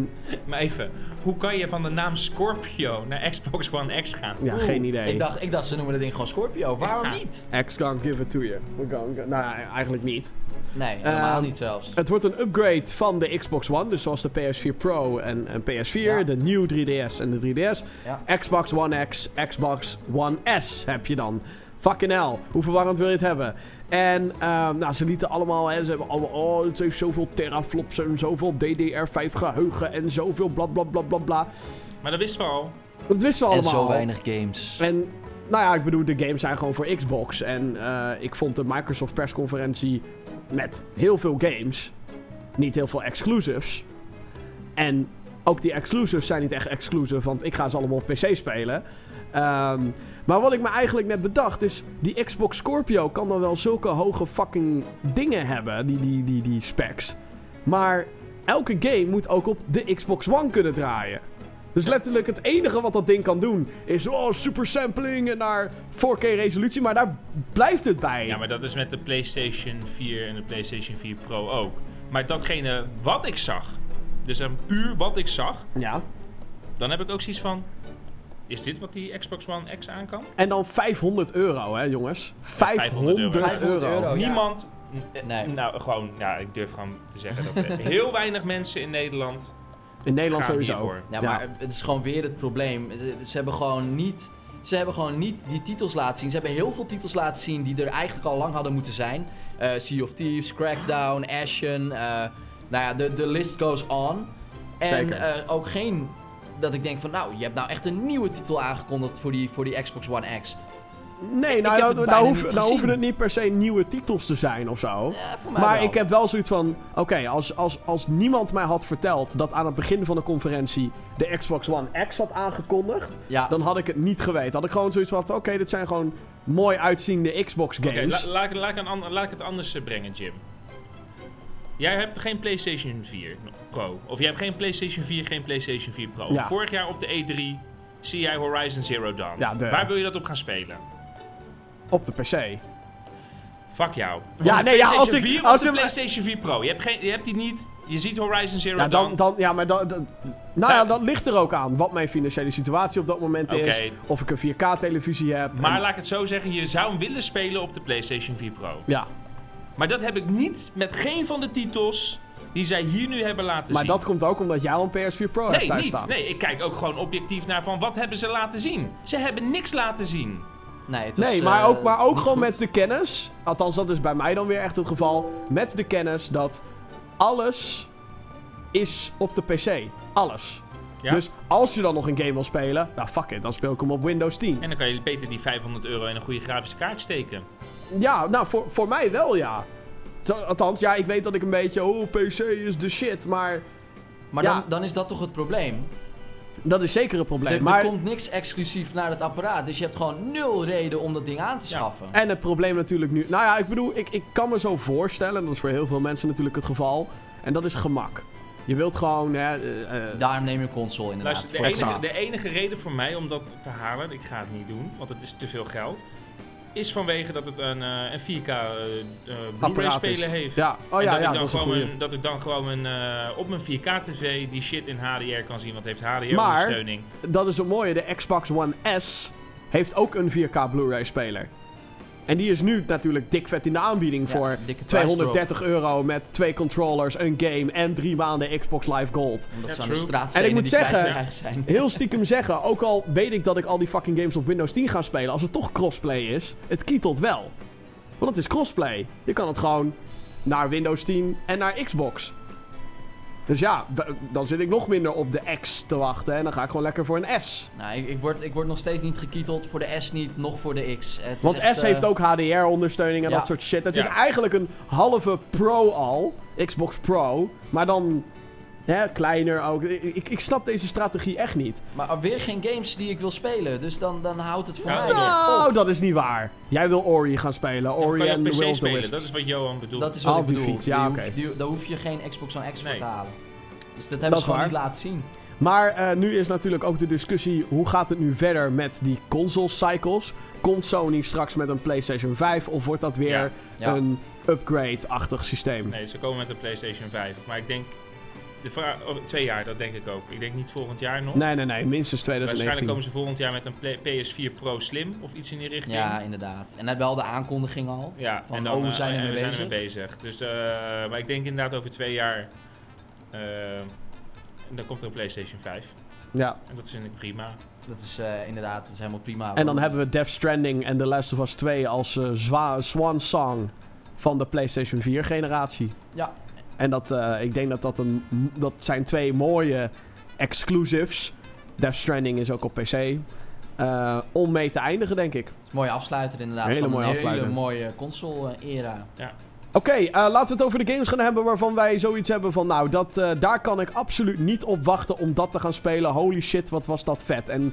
Maar even, hoe kan je van de naam Scorpio naar Xbox One X gaan? ja, Oeh, geen idee. Ik dacht, ik dacht, ze noemen dat ding gewoon Scorpio. Waarom Ja. niet? X can't give it to you. Going, nou, ja, eigenlijk niet. Nee, helemaal Ehm, niet zelfs. Het wordt een upgrade van de Xbox One. Dus zoals de PS4 Pro en, en PS4, Ja. de nieuwe 3DS en de 3DS. Ja. Xbox One X, Xbox One S heb je dan. Fucking hell, hoe verwarrend wil je het hebben? En ehm, nou, ze lieten allemaal, hè, ze hebben allemaal, oh, het heeft zoveel teraflops en zoveel DDR5 geheugen en zoveel bla bla bla bla bla. Maar dat wisten we al. Dat wisten we En allemaal. zo al. weinig games. En nou ja, ik bedoel, de games zijn gewoon voor Xbox. En eh, ik vond de Microsoft persconferentie met heel veel games, niet heel veel exclusives. En ook die exclusives zijn niet echt exclusive, want ik ga ze allemaal op PC spelen. Ehm, maar wat ik me eigenlijk net bedacht is, die Xbox Scorpio kan dan wel zulke hoge fucking dingen hebben, die, die, die, die specs. Maar elke game moet ook op de Xbox One kunnen draaien. Dus letterlijk het enige wat dat ding kan doen is oh, super sampling en naar 4K resolutie, maar daar blijft het bij. Ja, maar dat is met de PlayStation 4 en de PlayStation 4 Pro ook. Maar datgene wat ik zag, dus dan puur wat ik zag, Ja. dan heb ik ook zoiets van... Is dit wat die Xbox One X aan kan? En dan 500 euro, hè jongens. 500, 500 euro. 500 euro. Niemand... Nee. Nou, gewoon... Ja, ik durf gewoon te zeggen dat er heel weinig mensen in Nederland... In Nederland Gaan sowieso. hiervoor. Ja, maar het is gewoon weer het probleem. Ze hebben gewoon niet... Ze hebben gewoon niet die titels laten zien. Ze hebben heel veel titels laten zien die er eigenlijk al lang hadden moeten zijn. Eh, sea of Thieves, Crackdown, Ashen. eh, nou ja, de, de list goes on. En Zeker. eh, ook geen... Dat ik denk van, nou, je hebt nou echt een nieuwe titel aangekondigd voor die, voor die Xbox One X. Nee, Ik nou, nou, nou, hoeven- nou het niet per se nieuwe titels te zijn of zo. Ja, voor mij Maar wel. ik heb wel zoiets van: oké, als, als, als niemand mij had verteld dat aan het begin van de conferentie de Xbox One X had aangekondigd, Ja, dan had ik het niet geweten. Had ik gewoon zoiets van: oké, dit zijn gewoon mooi uitziende Xbox games. la- laat, ik- het anders eh, brengen, Jim. Jij hebt geen PlayStation 4 Pro. Of jij hebt geen PlayStation 4, geen PlayStation 4 Pro. Ja. Vorig jaar op de E3 zie jij Horizon Zero Dawn. Ja, de- Waar wil je dat op gaan spelen? Op de PC. Fuck jou. Ja, nee, ja, als ik- 4 als de je- PlayStation 4 Pro. Je hebt, geen, je hebt die niet. Je ziet Horizon Zero Ja, dan, Dawn. dan, ja maar dan, dan- nou ja, Ja. dat ligt er ook aan. Wat mijn financiële situatie op dat moment is. Of ik een 4K-televisie heb. Maar en- laat ik het zo zeggen, je zou hem willen spelen op de PlayStation 4 Pro. ja, Maar dat heb ik niet met geen van de titels die zij hier nu hebben laten maar zien. dat komt ook omdat jij een PS4 Pro hebt Nee, thuis niet. staan. Nee, ik kijk ook gewoon objectief naar van wat hebben ze laten zien. Ze hebben niks laten zien. Nee, het was, Nee, maar eh, ook, maar ook gewoon goed. met de kennis. Althans, dat is bij mij dan weer echt het geval. Met de kennis dat alles is op de PC. Alles. Ja? Dus als je dan nog een game wil spelen, nou fuck it, dan speel ik hem op Windows 10. En dan kan je beter die 500 euro in een goede grafische kaart steken. Ja, nou voor, voor mij wel ja. Althans, ja, ik weet dat ik een beetje, oh, PC is de shit, maar Maar Ja. dan, dan is dat toch het probleem? dat is zeker een probleem. Er, maar, er komt niks exclusief naar het apparaat, dus je hebt gewoon nul reden om dat ding aan te Ja. schaffen. En het probleem natuurlijk nu, nou ja, ik bedoel, ik, ik kan me zo voorstellen, en dat is voor heel veel mensen natuurlijk het geval, en dat is gemak. Je wilt gewoon, hè, eh, eh, Daarom neem je een console inderdaad. Luister, de voor enige, de enige reden voor mij om dat te halen, ik ga het niet doen, want het is te veel geld, is vanwege dat het een, eh, een 4K eh, eh, Blu-ray speler heeft. Ja, oh En ja, dat, ja, ik dan dat gewoon een- dat ik dan gewoon een, op mijn 4K-tv die shit in HDR kan zien, want het heeft Maar- HDR-ondersteuning. Dat is het mooie, de Xbox One S heeft ook een 4K Blu-ray speler. En die is nu natuurlijk dik vet in de aanbieding Ja, voor dikke 230 euro met twee controllers, een game en drie maanden Xbox Live Gold. Omdat ze aan de En ik moet zeggen- zijn. Heel (laughs) stiekem zeggen, ook al weet ik dat ik al die fucking games op Windows 10 ga spelen, als het toch crossplay is, het kietelt wel. Want het is crossplay. Je kan het gewoon naar Windows 10 en naar Xbox. Dus ja, dan zit ik nog minder op de X te wachten en dan ga ik gewoon lekker voor een S. Nou, ik, ik, word, ik word nog steeds niet gekieteld voor de S niet, nog voor de X. Het Want echt, S eh, heeft ook HDR-ondersteuning en ja. dat soort shit. Het is eigenlijk een halve Pro al, Xbox Pro, maar dan hè, kleiner ook. Ik, ik, snap deze strategie echt niet. Maar weer geen games die ik wil spelen, dus dan, dan houdt het voor Ja, mij Nou, op. dat is niet waar. Jij wil Ori gaan spelen. Ori en The Will of the spelen, Wisps. dat is wat Johan bedoelt. Dat is wat Oh, ik bedoel. fiets, ja, oké. daar hoef je geen Xbox One X voor Nee. te halen. Dus dat hebben ze gewoon waar. niet laten zien. Maar eh, nu is natuurlijk ook de discussie: hoe gaat het nu verder met die console cycles? Komt Sony straks met een PlayStation 5 of wordt dat weer Ja. Ja. een upgrade-achtig systeem? Nee, ze komen met een PlayStation 5. Maar ik denk, de oh, twee jaar, dat denk ik ook. Ik denk niet volgend jaar nog. Nee, nee, nee, minstens Waarschijnlijk 2019. komen ze volgend jaar met een Play- PS4 Pro Slim of iets in die richting. Ja, inderdaad. En net wel de aankondiging al. Ja, Van, en dan oh, we zijn en ermee we zijn bezig. bezig. Dus, eh, maar ik denk inderdaad over twee jaar. eh, dan komt er een PlayStation 5. Ja. En dat vind ik prima. Dat is eh, inderdaad dat is helemaal prima. En dan hebben we Death Stranding en The Last of Us 2 als zwa- swan song van de PlayStation 4 generatie. Ja. En dat, eh, ik denk dat dat een, dat zijn twee mooie exclusives. Death Stranding is ook op PC. Eh, om mee te eindigen, denk ik. Mooie afsluiter inderdaad. Hele van mooie een afsluiter. hele mooie console-era. Oké, eh, laten we het over de games gaan hebben waarvan wij zoiets hebben van... Nou, dat, eh, daar kan ik absoluut niet op wachten om dat te gaan spelen. Holy shit, wat was dat vet. En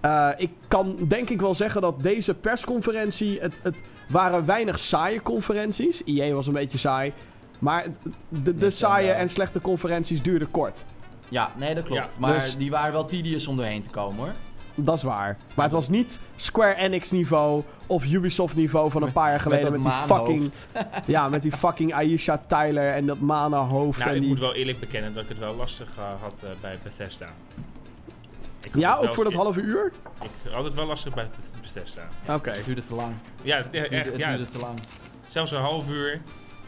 eh, ik kan denk ik wel zeggen dat deze persconferentie... Het, het waren weinig saaie conferenties. EA was een beetje saai. Maar de, de saaie eh, en slechte conferenties duurden kort. Ja, nee, dat klopt. Ja, maar dus- die waren wel tedious om doorheen te komen hoor. Dat is waar. Maar het was niet Square Enix niveau of Ubisoft niveau van een paar jaar geleden met, die fucking... (laughs) Ja, met die fucking Aisha Tyler en dat mana hoofd Nou, en ik die... moet wel eerlijk bekennen dat ik het wel lastig eh, had eh, bij Bethesda. Ik Ja, wel ook voor dat halve uur? Ik had het wel lastig bij Bethesda. Oké. Het duurde te lang. Ja, Het duurde, echt. het Ja, duurde te lang. zelfs een half uur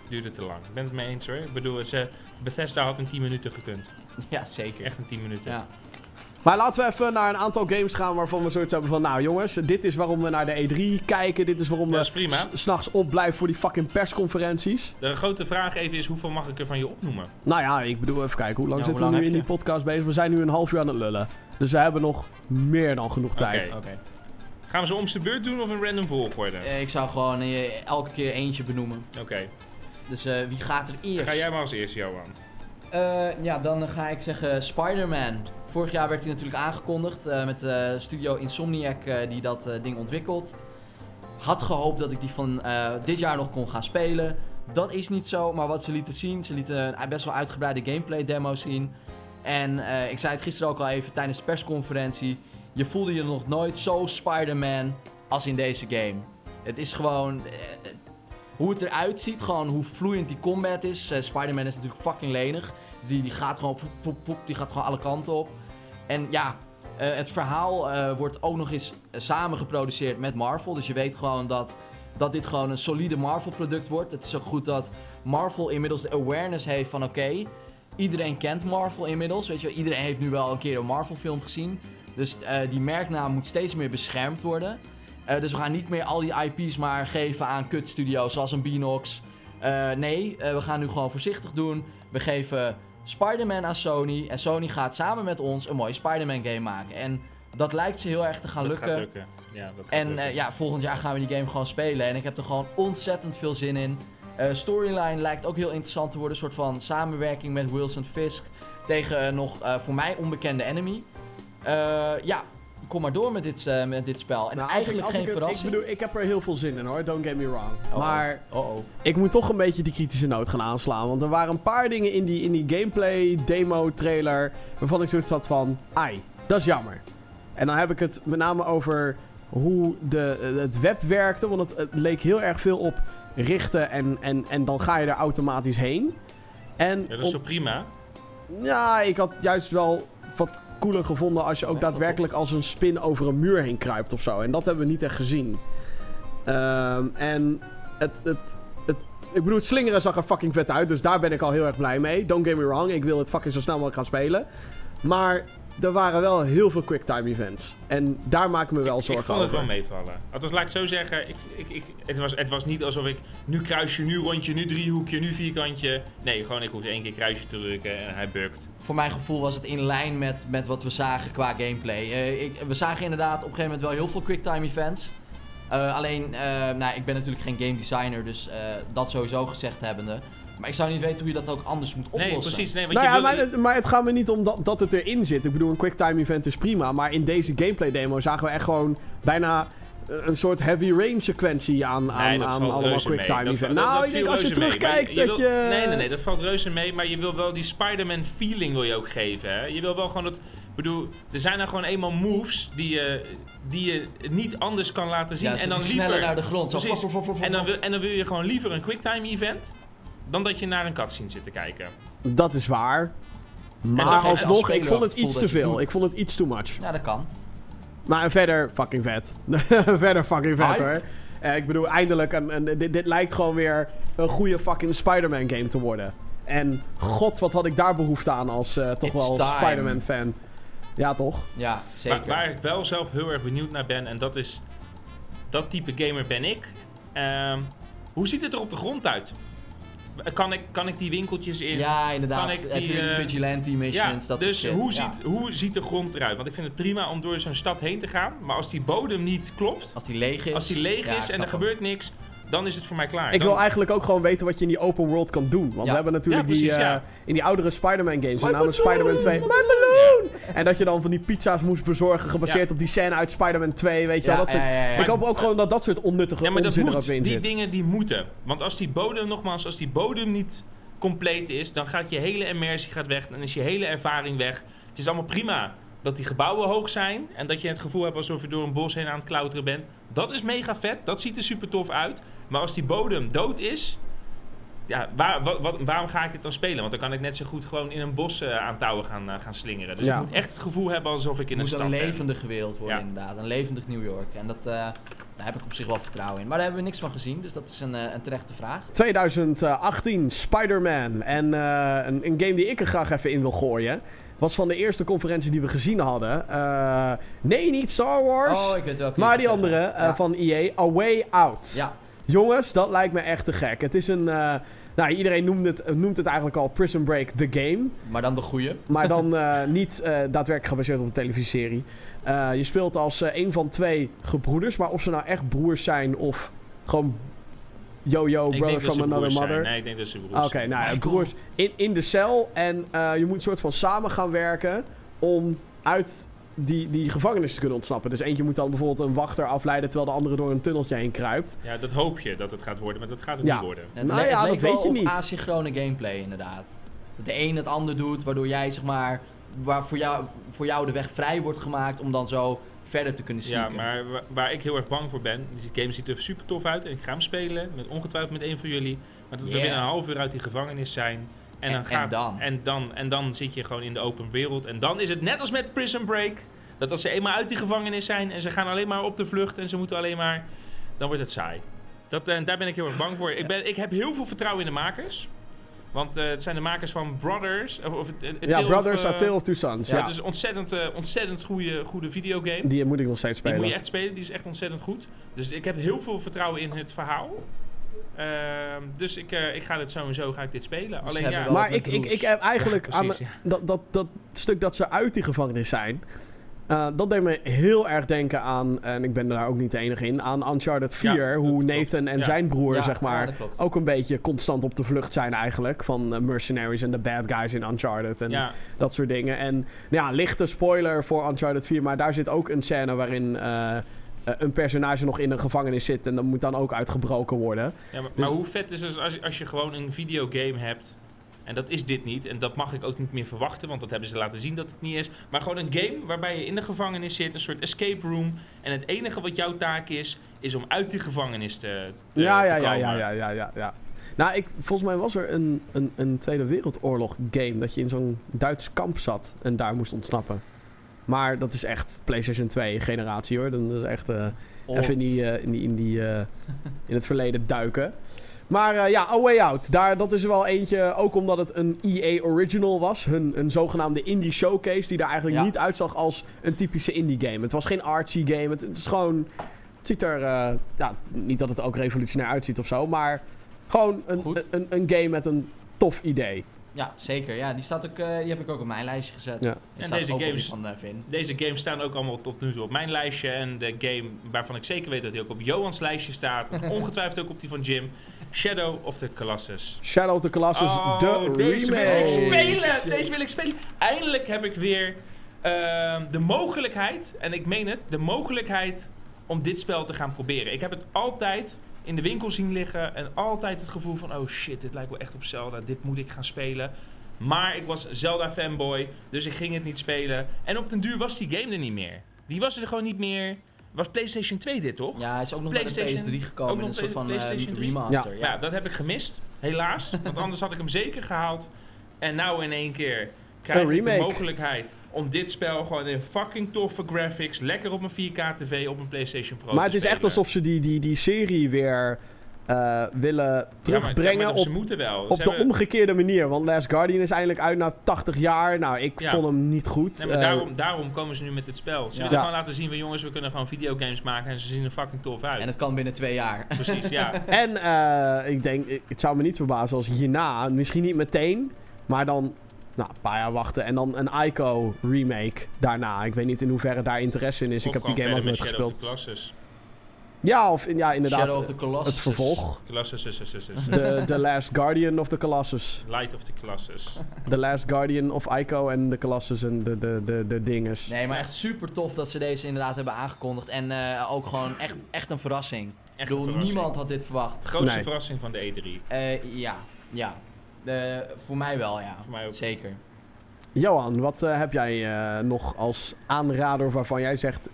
duurde te lang. Ik ben het mee eens hoor. Ik bedoel, ze, Bethesda had in 10 minuten gekund. (laughs) Ja, zeker. Echt in 10 minuten. Ja. Maar laten we even naar een aantal games gaan waarvan we zoiets hebben van... Nou jongens, dit is waarom we naar de E3 kijken. Dit is waarom we is s- s'nachts opblijven voor die fucking persconferenties. De grote vraag even is, hoeveel mag ik er van je opnoemen? Nou ja, ik bedoel even kijken. Hoe lang Ja, zitten hoe we nu in die podcast bezig? We zijn nu een half uur aan het lullen. Dus we hebben nog meer dan genoeg tijd. Oké. Gaan we ze om de beurt doen of in random volgorde? Eh, ik zou gewoon eh, elke keer eentje benoemen. Oké. Dus eh, wie gaat er eerst? Ga jij maar als eerste, Johan. Eh, ja, dan ga ik zeggen Spider-Man. Vorig jaar werd hij natuurlijk aangekondigd eh, met de studio Insomniac die dat ding ontwikkelt. Had gehoopt dat ik die van dit jaar nog kon gaan spelen. Dat is niet zo, maar wat ze lieten zien, ze lieten een best wel uitgebreide gameplay demo zien. En ik zei het gisteren ook al even tijdens de persconferentie. Je voelde je nog nooit zo Spider-Man als in deze game. Het is gewoon... hoe het eruit ziet, gewoon hoe vloeiend die combat is. Eh, Spider-Man is natuurlijk fucking lenig. Dus die, die gaat gewoon poep, poep, die gaat gewoon alle kanten op. En ja, eh, het verhaal eh, wordt ook nog eens samen geproduceerd met Marvel. Dus je weet gewoon dat, dat dit gewoon een solide Marvel product wordt. Het is ook goed dat Marvel inmiddels de awareness heeft van oké, iedereen kent Marvel inmiddels. Weet je, iedereen heeft nu wel een keer een Marvel film gezien. Dus die merknaam moet steeds meer beschermd worden. Eh, dus we gaan niet meer al die IP's maar geven aan kutstudio's zoals een Beanox. Eh, nee, eh, we gaan nu gewoon voorzichtig doen. We geven Spider-Man aan Sony. En Sony gaat samen met ons een mooie Spider-Man game maken. En dat lijkt ze heel erg te gaan dat lukken. gaat lukken. Ja, dat gaat En lukken. ja, volgend jaar gaan we die game gewoon spelen. En ik heb er gewoon ontzettend veel zin in. Storyline lijkt ook heel interessant te worden. Een soort van samenwerking met Wilson Fisk. Tegen een nog voor mij onbekende enemy. Ja, kom maar door met dit, eh, met dit spel. En Nou, als eigenlijk ik, als geen ik, verrassing. Ik bedoel, ik heb er heel veel zin in hoor, don't get me wrong. Oh, Maar Oh, oh. ik moet toch een beetje die kritische noot gaan aanslaan. Want er waren een paar dingen in die, in die gameplay, demo, trailer. waarvan ik zoiets had van. Ai, dat is jammer. En dan heb ik het met name over hoe de, eh, het web werkte. Want het, het leek heel erg veel op richten en, en, en dan ga je er automatisch heen. En Ja, dat is op- toch prima? ja, ik had juist wel wat cooler gevonden als je ook daadwerkelijk als een spin over een muur heen kruipt of zo. En dat hebben we niet echt gezien. Ehm, en het, het, het, ik bedoel, het slingeren zag er fucking vet uit, dus daar ben ik al heel erg blij mee. Don't get me wrong, ik wil het fucking zo snel mogelijk gaan spelen. Maar er waren wel heel veel quicktime events. En daar maak ik me wel ik, ik zorgen vond het over. wel meevallen. Althans, laat ik zo zeggen, ik, ik, ik, het, was, het was niet alsof ik nu kruisje, nu rondje, nu driehoekje, nu vierkantje. Nee, gewoon ik hoefde één keer kruisje te drukken en hij bukt. Voor mijn gevoel was het in lijn met, met wat we zagen qua gameplay. Eh, ik, we zagen inderdaad op een gegeven moment wel heel veel quicktime events. Eh, alleen, eh, nou, ik ben natuurlijk geen game designer, dus eh, dat sowieso gezegd hebbende. Maar ik zou niet weten hoe je dat ook anders moet oplossen. Nee, precies. Nee, want Nou je ja, wil, maar, het- maar het gaat me niet om dat, dat het erin zit. Ik bedoel, een quicktime event is prima. Maar in deze gameplay demo zagen we echt gewoon bijna een soort heavy rain sequentie aan, aan, Nee, aan allemaal quicktime events. Nou, dat ik denk als je terugkijkt je dat wil- je... Nee, nee, nee, dat valt reuze mee. Maar je wil wel die Spider-Man feeling wil je ook geven. Hè? Je wil wel gewoon dat... Ik bedoel, er zijn nou gewoon eenmaal moves die je, die je niet anders kan laten zien. Ja, en dan sneller liever... naar de grond. Zo, Precies. En dan, wil, en dan wil je gewoon liever een quicktime event... dan dat je naar een cutscene zit te kijken. Dat is waar. Maar alsnog, ik vond het iets te veel. Ik vond het iets too much. Ja, dat kan. Maar verder, fucking vet. (laughs) verder fucking vet Hype. hoor. Eh, ik bedoel, eindelijk, een, een- dit, dit lijkt gewoon weer een goede fucking Spider-Man game te worden. En god, wat had ik daar behoefte aan als eh, toch It's wel. Spider-Man fan. Ja, toch? Ja, zeker. Waar, waar ik wel zelf heel erg benieuwd naar ben... en dat is... Dat type gamer ben ik. Ehm, hoe ziet het er op de grond uit? Kan ik, kan ik die winkeltjes in? ja, inderdaad. kan ik die, eh, vigilante missions, dat dus soort hoe, Ja. ziet, hoe ziet de grond eruit? Want ik vind het prima om door zo'n stad heen te gaan. Maar als die bodem niet klopt, Als die leeg is. als die leeg Ja, is en er hem. gebeurt niks, dan is het voor mij klaar. Ik Dan- wil eigenlijk ook gewoon weten wat je in die open world kan doen. Want Ja. we hebben natuurlijk Ja, die, precies, eh, ja. in die oudere Spider-Man games, met My name balloon! Spider-Man 2. My balloon! En dat je dan van die pizza's moest bezorgen, gebaseerd Ja. op die scène uit Spider-Man 2, weet je Ja, wel. Dat soort... ja, ja, ja. Ik hoop ook gewoon dat dat soort onnuttige ja, maar dat onzin er moet. Die zit. dingen die moeten. Want als die bodem, nogmaals, als die bodem niet compleet is, dan gaat je hele immersie gaat weg. Dan is je hele ervaring weg. Het is allemaal prima dat die gebouwen hoog zijn en dat je het gevoel hebt alsof je door een bos heen aan het klauteren bent. Dat is mega vet. Dat ziet er super tof uit. Maar als die bodem dood is, ja, waar, wat, wat- waarom ga ik dit dan spelen? Want dan kan ik net zo goed gewoon in een bos eh, aan touwen gaan, eh, gaan slingeren. Dus Ja. ik moet echt het gevoel hebben alsof ik in Het een moet stad een levendige wereld worden, Ja. inderdaad. Een levendig New York. En dat, eh, daar heb ik op zich wel vertrouwen in. Maar daar hebben we niks van gezien, dus dat is een, eh, een terechte vraag. 2018, Spider-Man. En eh, een, een game die ik er graag even in wil gooien. Was van de eerste conferentie die we gezien hadden. Eh, nee, niet Star Wars. Oh, ik weet welke. maar die andere eh, Ja. van EA, A Way Out. Ja, Jongens, dat lijkt me echt te gek. Het is een. eh, nou, iedereen noemt het, noemt het eigenlijk al Prison Break The Game. maar dan de goede. Maar dan (laughs) niet daadwerkelijk gebaseerd op een televisieserie. Je speelt als een van twee gebroeders. Maar of ze nou echt broers zijn of gewoon. Yo-yo, Ik denk brother from another broers zijn. mother. Nee, ik denk dat ze broers Oké, nou ja, Michael. broers in, in de cel. En eh, je moet een soort van samen gaan werken om uit die, die gevangenis te kunnen ontsnappen. Dus eentje moet dan bijvoorbeeld een wachter afleiden terwijl de andere door een tunneltje heen kruipt. Ja, dat hoop je dat het gaat worden, maar dat gaat het Ja. niet worden. Het Nou ja, het dat leek weet wel je niet. asynchrone gameplay, inderdaad. Dat de een het ander doet, waardoor jij, zeg maar, waar voor jou, voor jou de weg vrij wordt gemaakt om dan zo verder te kunnen Ja, sneaken. maar wa- waar ik heel erg bang voor ben, die game ziet er super tof uit en ik ga hem spelen, met ongetwijfeld met een van jullie. Maar dat we binnen een half uur uit die gevangenis zijn. En, En- dan en gaat, dan? En, dan, en dan zit je gewoon in de open wereld. En dan is het net als met Prison Break. Dat als ze eenmaal uit die gevangenis zijn en ze gaan alleen maar op de vlucht en ze moeten alleen maar... Dan wordt het saai. Dat, eh, daar ben ik heel erg bang voor. Ik, ben, ik heb heel veel vertrouwen in de makers. Want eh, het zijn de makers van Brothers. Of, of, het- het Ja, Tale of, Brothers, eh, A Tale of Two Sons. Ja, Ja, het is een ontzettend, eh, ontzettend goede, goede videogame. die moet ik nog steeds Die spelen. moet je echt spelen, die is echt ontzettend goed. Dus ik heb heel veel vertrouwen in het verhaal. Ehm, dus ik, eh, ik ga dit sowieso ga ik dit spelen. Dus Alleen ja, Maar ik, ik, ik heb eigenlijk Ja, aan dat, dat, dat stuk dat ze uit die gevangenis zijn. Eh, dat deed me heel erg denken aan, en ik ben daar ook niet de enige in, aan Uncharted 4. Ja, dat hoe klopt. Nathan en Ja. zijn broer, Ja, zeg maar, ook een beetje constant op de vlucht zijn eigenlijk. Van eh, mercenaries en de bad guys in Uncharted en ja, dat soort dingen. En ja, lichte spoiler voor Uncharted 4, maar daar zit ook een scène waarin eh, een personage nog in een gevangenis zit en dat moet dan ook uitgebroken worden. ja, maar, Dus- maar hoe vet is het als, als je gewoon een videogame hebt. En dat is dit niet. En dat mag ik ook niet meer verwachten, want dat hebben ze laten zien dat het niet is. Maar gewoon een game waarbij je in de gevangenis zit, een soort escape room. En het enige wat jouw taak is, is om uit die gevangenis te, te, ja, ja, ja, komen. ja, ja, ja, ja, ja. Nou, ik, volgens mij was er een, een, een Tweede Wereldoorlog game dat je in zo'n Duits kamp zat en daar moest ontsnappen. Maar dat is echt PlayStation 2 generatie hoor. Dan is echt eh, even in, die, eh, in, die, in, die, eh, in het verleden duiken. Maar eh, ja, A Way Out. Daar, dat is er wel eentje, ook omdat het een EA Original was. Hun, een zogenaamde indie showcase die er eigenlijk Ja. niet uitzag als een typische indie game. Het was geen artsy game. Het, het is gewoon... Het ziet er... eh, ja, niet dat het ook revolutionair uitziet of zo, maar... Gewoon een, een, een game met een tof idee. Ja, zeker. Ja, die, staat ook, eh, die heb ik ook op mijn lijstje gezet. Ja. Die En deze die games- van. Deze games staan ook allemaal tot nu toe op mijn lijstje. En de game waarvan ik zeker weet dat hij ook op Johans lijstje staat. en (laughs) ongetwijfeld ook op die van Jim. Shadow of the Colossus. Shadow of the Colossus, Oh, de deze wil ik remake. spelen! Deze wil ik spelen. Eindelijk heb ik weer ehm, de mogelijkheid, en ik meen het, de mogelijkheid om dit spel te gaan proberen. Ik heb het altijd in de winkel zien liggen en altijd het gevoel van, oh shit, dit lijkt wel echt op Zelda, dit moet ik gaan spelen. Maar ik was Zelda fanboy, dus ik ging het niet spelen. En op den duur was die game er niet meer. Die was er gewoon niet meer. Was PlayStation 2 dit toch? Ja, hij is ook nog naar de PlayStation- PS3 gekomen. ook in nog een soort van eh, PlayStation 3? remaster. Ja. Ja. dat heb ik gemist, helaas. (laughs) want anders had ik hem zeker gehaald. En nou in één keer krijg Een ik de remake. mogelijkheid om dit spel gewoon in fucking toffe graphics, lekker op mijn 4K TV op mijn PlayStation Pro Maar te het is echt alsof ze die, die, die serie weer eh, willen Ja, maar- terugbrengen ja, maar op, wel. op de omgekeerde manier. Want Last Guardian is eindelijk uit na 80 jaar. Nou, ik Ja. vond hem niet goed. Nee, maar Eh, daarom, daarom komen ze nu met dit spel. Ze Ja. willen Ja. gewoon laten zien van jongens, we kunnen gewoon videogames maken en ze zien er fucking tof uit. En het kan binnen twee jaar. Precies, ja. (laughs) En eh, ik denk, ik- het zou me niet verbazen als hierna, misschien niet meteen, maar dan nou, een paar jaar wachten en dan een Ico remake daarna. Ik weet niet in hoeverre daar interesse in is. ik heb die game ook nooit gespeeld. Ja, of ja, inderdaad. Shadow of the Colossus. het vervolg. Colossus is, is, is, is. The, the Last Guardian of the Colossus. Light of the Colossus. The Last Guardian of Ico en de Colossus en de, de, de, de dinges. Nee, maar echt super tof dat ze deze inderdaad hebben aangekondigd. En eh, ook gewoon echt, echt een verrassing. Echt ik bedoel, niemand had dit verwacht. De grootste Nee. verrassing van de E E3. Eh, ja, ja. Voor mij wel, ja. Voor mij ook. Zeker. Johan, wat eh, heb jij eh, nog als aanrader waarvan jij zegt...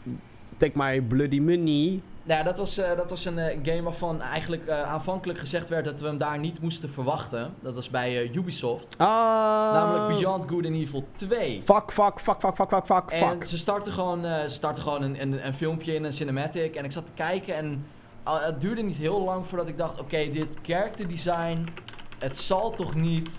Take my bloody money. Nou, ja, dat was, eh, dat was een eh, game waarvan eigenlijk eh, aanvankelijk gezegd werd dat we hem daar niet moesten verwachten. Dat was bij Ubisoft. Ah, Namelijk Beyond Good and Evil 2. Fuck, fuck, fuck, fuck, fuck, fuck, fuck, En ze starten gewoon, ze starten gewoon een, een, een filmpje in een cinematic. En ik zat te kijken en het duurde niet heel lang voordat ik dacht... Oké, dit character design, het zal toch niet...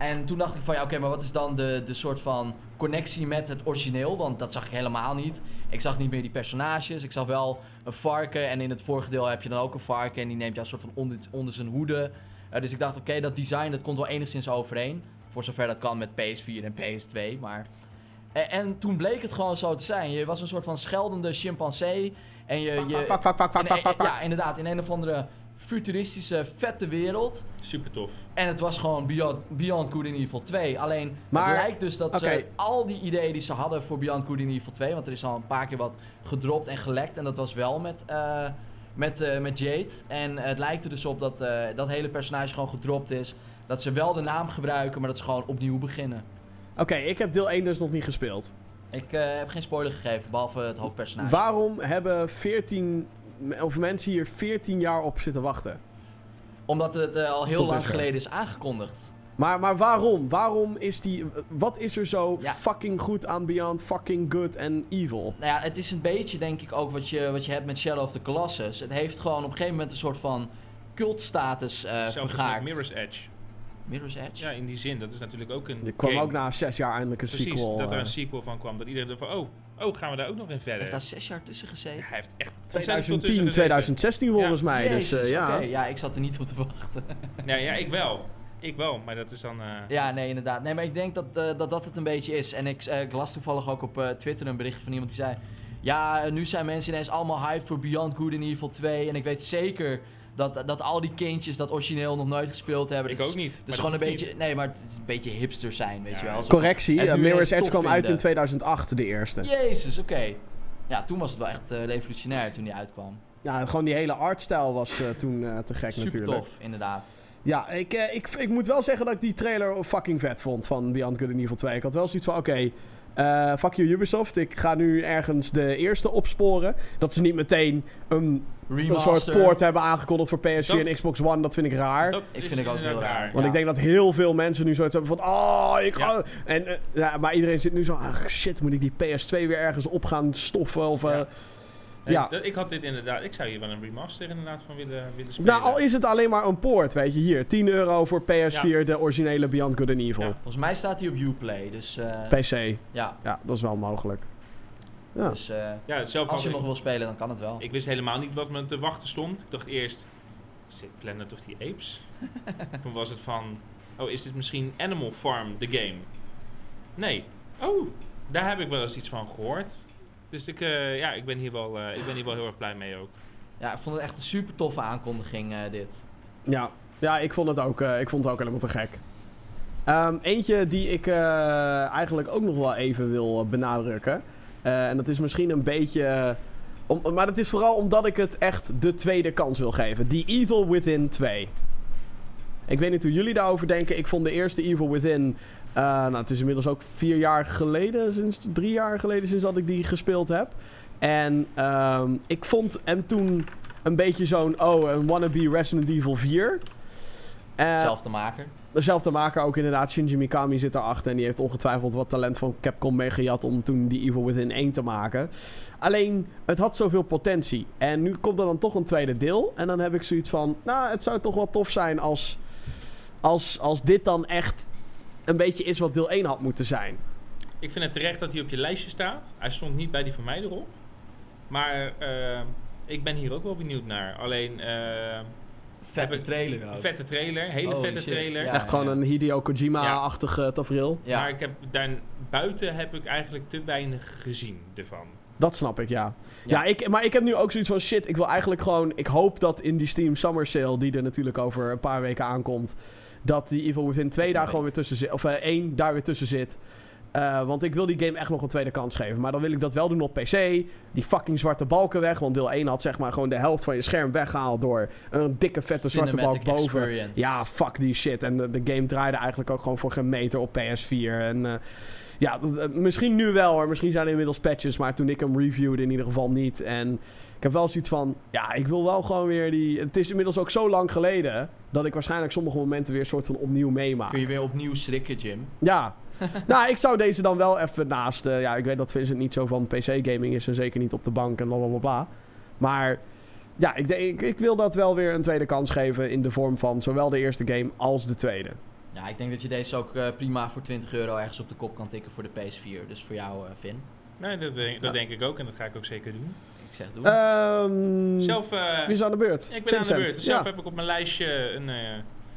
En toen dacht ik van ja, oké, maar wat is dan de, de soort van connectie met het origineel? Want dat zag ik helemaal niet. Ik zag niet meer die personages. Ik zag wel een varken. En in het vorige deel heb je dan ook een varken. En die neemt jou een soort van onder, onder zijn hoede. Eh, dus ik dacht, oké, dat design dat komt wel enigszins overeen. Voor zover dat kan met PS4 en PS2. Maar en, en toen bleek het gewoon zo te zijn. Je was een soort van scheldende chimpansee. En je. in. Ja, inderdaad. In een of andere futuristische, vette wereld. Super tof. En het was gewoon Beyond, Beyond Good and Evil 2. Alleen Maar- het lijkt dus dat ze al die ideeën die ze hadden voor Beyond Good and Evil 2. Want er is al een paar keer wat gedropt en gelekt. En dat was wel met, eh, met, eh, met Jade. En het lijkt er dus op dat eh, dat hele personage gewoon gedropt is. Dat ze wel de naam gebruiken, maar dat ze gewoon opnieuw beginnen. Oké, ik heb deel 1 dus nog niet gespeeld. Ik eh, heb geen spoiler gegeven, behalve het hoofdpersonage. Waarom hebben 14, of mensen hier 14 jaar op zitten wachten? Omdat het eh, al heel Tot lang geleden is aangekondigd. Maar, maar waarom? Waarom is die... Wat is er zo Ja. fucking goed aan Beyond fucking good and evil? Nou ja, het is een beetje denk ik ook wat je, wat je hebt met Shadow of the Colossus. Het heeft gewoon op een gegeven moment een soort van cultstatus eh als vergaard. Mirror's Edge. Mirror's Edge? Ja, in die zin. Dat is natuurlijk ook een Er kwam game. ook na zes jaar eindelijk een Precies, sequel. dat er eh, een sequel van kwam. Dat iedereen dacht van, oh, oh, gaan we daar ook nog in verder? Heeft daar zes jaar tussen gezeten? Ja, hij heeft echt ontzettend veel 2010, tussen gezeten. 2016 volgens mij. Dus eh, ja. oké. Ja, ik zat er niet op te wachten. (laughs) Ja, ja, ik wel. Ik wel, maar dat is dan... eh, ja, nee, inderdaad. Nee, maar ik denk dat, eh, dat dat het een beetje is. En ik, eh, ik las toevallig ook op eh, Twitter een berichtje van iemand die zei... Ja, nu zijn mensen ineens allemaal hyped voor Beyond Good and Evil 2. En ik weet zeker dat, dat al die kindjes dat origineel nog nooit gespeeld hebben. Ik Dus ook niet. Het maar is dat gewoon een beetje... niet. Nee, maar het is een beetje hipster zijn, weet Ja, je wel. Zo- Correctie, nu Mirror's Edge kwam uit in vinden. 2008, de eerste. Jezus, oké. Ja, toen was het wel echt eh, revolutionair toen die uitkwam. Ja, gewoon die hele artstijl was eh, toen eh, te gek Super natuurlijk. tof, inderdaad. Ja, ik, eh, ik, ik moet wel zeggen dat ik die trailer fucking vet vond van Beyond Good and Evil 2. Ik had wel zoiets van, oké, eh, fuck you Ubisoft. Ik ga nu ergens de eerste opsporen. Dat ze niet meteen een, een Remaster. soort poort hebben aangekondigd voor PS4 Dat- en Xbox One. Dat vind ik raar. Dat Ik vind ik ook heel raar. Want Ja. ik denk dat heel veel mensen nu zoiets hebben van... Oh, ik ga... Ja. En, eh, ja, maar iedereen zit nu zo... Ah, shit, moet ik die PS2 weer ergens op gaan stoffen? Of, eh, Ja. Dat- ik had dit inderdaad... Ik zou hier wel een remaster inderdaad van willen, willen spelen. nou, al is het alleen maar een poort, weet je. Hier, 10 euro voor PS4, de originele Beyond Good and Evil. Ja. Volgens mij staat hij op Uplay, dus eh, PC. ja. Ja, dat is wel mogelijk. Ja. Dus eh, Ja, zelf als je nog wil spelen, dan kan het wel. ik wist helemaal niet wat me te wachten stond. Ik dacht eerst... Is dit Planet of the Apes? (laughs) Toen was het van... Oh, is dit misschien Animal Farm, the game? Nee. Oh, daar heb ik wel eens iets van gehoord. Dus ik, eh, ja, ik, ben hier wel, eh, ik ben hier wel heel erg blij mee ook. Ja, ik vond het echt een super toffe aankondiging, eh, dit. Ja, ja ik, vond het ook, eh, ik vond het ook helemaal te gek. Ehm, eentje die ik eh, eigenlijk ook nog wel even wil benadrukken. Eh, en dat is misschien een beetje... eh, om, maar dat is vooral omdat ik het echt de tweede kans wil geven. The Evil Within 2. Ik weet niet hoe jullie daarover denken. Ik vond de eerste Evil Within... eh, nou, het is inmiddels ook vier jaar geleden, sinds drie jaar geleden sinds dat ik die gespeeld heb. En ehm, ik vond hem toen een beetje zo'n, oh, een wannabe Resident Evil 4. Eh, Zelfde maker. Dezelfde maker ook inderdaad. Shinji Mikami zit erachter. En die heeft ongetwijfeld wat talent van Capcom meegejat om toen die Evil Within 1 te maken. Alleen, het had zoveel potentie. En nu komt er dan toch een tweede deel. En dan heb ik zoiets van, nou, het zou toch wel tof zijn als, als, als dit dan echt een beetje is wat deel 1 had moeten zijn. Ik vind het terecht dat hij op je lijstje staat. Hij stond niet bij die van mij erop. Maar eh, ik ben hier ook wel benieuwd naar. Alleen, eh, Vette trailer ook. vette trailer, hele Holy vette shit, trailer. ja. echt gewoon een Hideo Kojima-achtig tafereel. Ja. Maar ik heb daar buiten heb ik eigenlijk te weinig gezien ervan. Dat snap ik, ja. Ja, Ja. ik, maar ik heb nu ook zoiets van shit. Ik wil eigenlijk gewoon. Ik hoop dat in die Steam Summer Sale, die er natuurlijk over een paar weken aankomt. Dat die Evil Within 2 daar gewoon weer tussen zit. Of één daar weer tussen zit. Eh, want ik wil die game echt nog een tweede kans geven. Maar dan wil ik dat wel doen op PC. Die fucking zwarte balken weg. Want deel 1 had zeg maar gewoon de helft van je scherm weggehaald door een dikke vette zwarte balk boven. experience. Ja, fuck die shit. En de, de game draaide eigenlijk ook gewoon voor geen meter op PS4. En eh, ja, dat- eh, misschien nu wel hoor. Misschien zijn er inmiddels patches. Maar toen ik hem reviewde in ieder geval niet. En ik heb wel zoiets van... Ja, ik wil wel gewoon weer die... Het is inmiddels ook zo lang geleden... dat ik waarschijnlijk sommige momenten weer soort van opnieuw meemaak. Kun je weer opnieuw schrikken, Jim. Ja. (laughs) nou, ik zou deze dan wel even naast... eh, ja, ik weet dat Vincent niet zo van PC-gaming is... en zeker niet op de bank en blablabla. Bla, bla, bla. Maar... Ja, ik, denk, ik, ik wil dat wel weer een tweede kans geven... in de vorm van zowel de eerste game als de tweede. Ja, ik denk dat je deze ook eh, prima voor 20 euro ergens op de kop kan tikken voor de PS4. Dus voor jou, eh Finn. Nee, dat, denk, dat Ja. denk ik ook en dat ga ik ook zeker doen. Ik zeg doen. Ehm Zelf, eh, wie is aan de beurt? ik ben aan de beurt. Zelf Ja. heb ik op mijn lijstje een eh,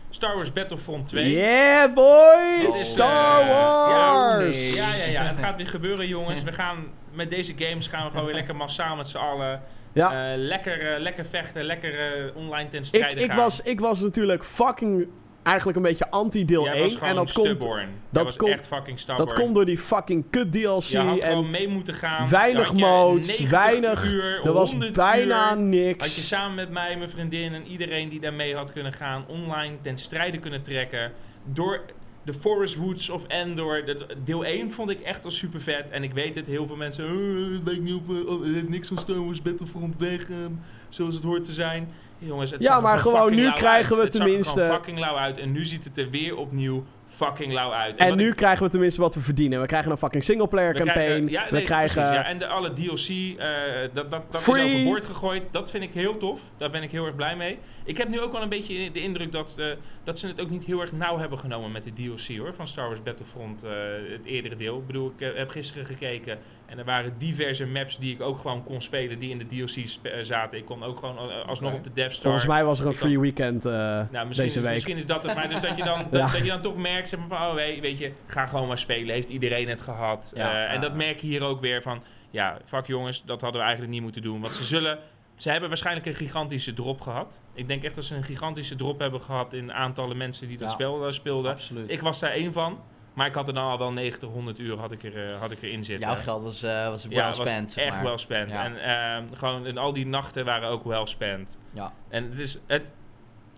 Star Wars Battlefront 2. Yeah, boy! Dit is, Star eh, ja, Wars! Ja, ja, ja. Het gaat weer (laughs) gebeuren, jongens. We gaan met deze games gaan we gewoon weer (laughs) lekker massaal met z'n allen. Ja. eh, lekker, lekker vechten, lekker online ten ik, strijde ik, gaan. was, ik was natuurlijk fucking... Eigenlijk een beetje anti-deel Jij 1. was gewoon En dat komt, stubborn. Dat was komt- echt fucking stubborn. dat komt door die fucking kut DLC. Je had gewoon en mee moeten gaan. weinig modes, 90 weinig- Uur, er was 100 bijna uur, niks. Had je samen met mij, mijn vriendin en iedereen die daarmee had kunnen gaan, online ten strijde kunnen trekken. Door The Forest Woods of Endor. Dat, deel 1 vond ik echt al super vet. En ik weet het, heel veel mensen... "Eh, het, lijkt niet op, eh, oh, het heeft niks van Star Wars Battlefront weg, ehm, zoals het hoort te zijn. Jongens, het Ja, maar gewoon nu krijgen uit. we Het er tenminste- fucking lauw uit. En nu ziet het er weer opnieuw fucking lauw uit. En nu ik- krijgen we tenminste wat we verdienen. We krijgen een fucking singleplayer campaign. krijgen- ja, we krijgen... precies, ja. En de, alle DLC, eh, dat, dat, dat is Free. overboord gegooid. Dat vind ik heel tof. Daar ben ik heel erg blij mee. Ik heb nu ook wel een beetje de indruk dat, eh, dat ze het ook niet heel erg nauw hebben genomen met de DLC hoor, van Star Wars Battlefront, eh, het eerdere deel. Ik bedoel, ik heb gisteren gekeken en er waren diverse maps die ik ook gewoon kon spelen, die in de DLC eh, zaten. Ik kon ook gewoon eh, alsnog Oké. op de Death Star. Volgens mij was er een free weekend eh, Nou, misschien, deze is, week. misschien is dat het, maar dus dat je dan, (laughs) dat, Ja. dat je dan toch merkt zeg maar, van, oh weet, weet je, ga gewoon maar spelen. Heeft iedereen het gehad? Ja, Eh, en dat merk je hier ook weer van, ja, fuck jongens, dat hadden we eigenlijk niet moeten doen. Want ze zullen, ze hebben waarschijnlijk een gigantische drop gehad. Ik denk echt dat ze een gigantische drop hebben gehad in aantallen mensen die dat Ja. spel eh, speelden. Absoluut. Ik was daar één van, maar ik had er dan al wel 90, 100 uur had ik, er, eh, had ik erin zitten. Jouw geld was, eh was well ja, het was echt maar. wel spent. Ja. En ehm, gewoon en al die nachten waren ook wel spent. Ja. En het is het.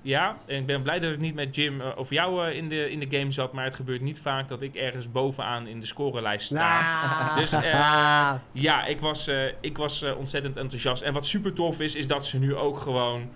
Ja, en ik ben blij dat het niet met Jim eh, of jou in, de, in de game zat, maar het gebeurt niet vaak dat ik ergens bovenaan in de scorelijst sta. Ah. (laughs) Dus. (laughs) Ja, ik was, eh, ik was ontzettend enthousiast. En wat super tof is, is dat ze nu ook gewoon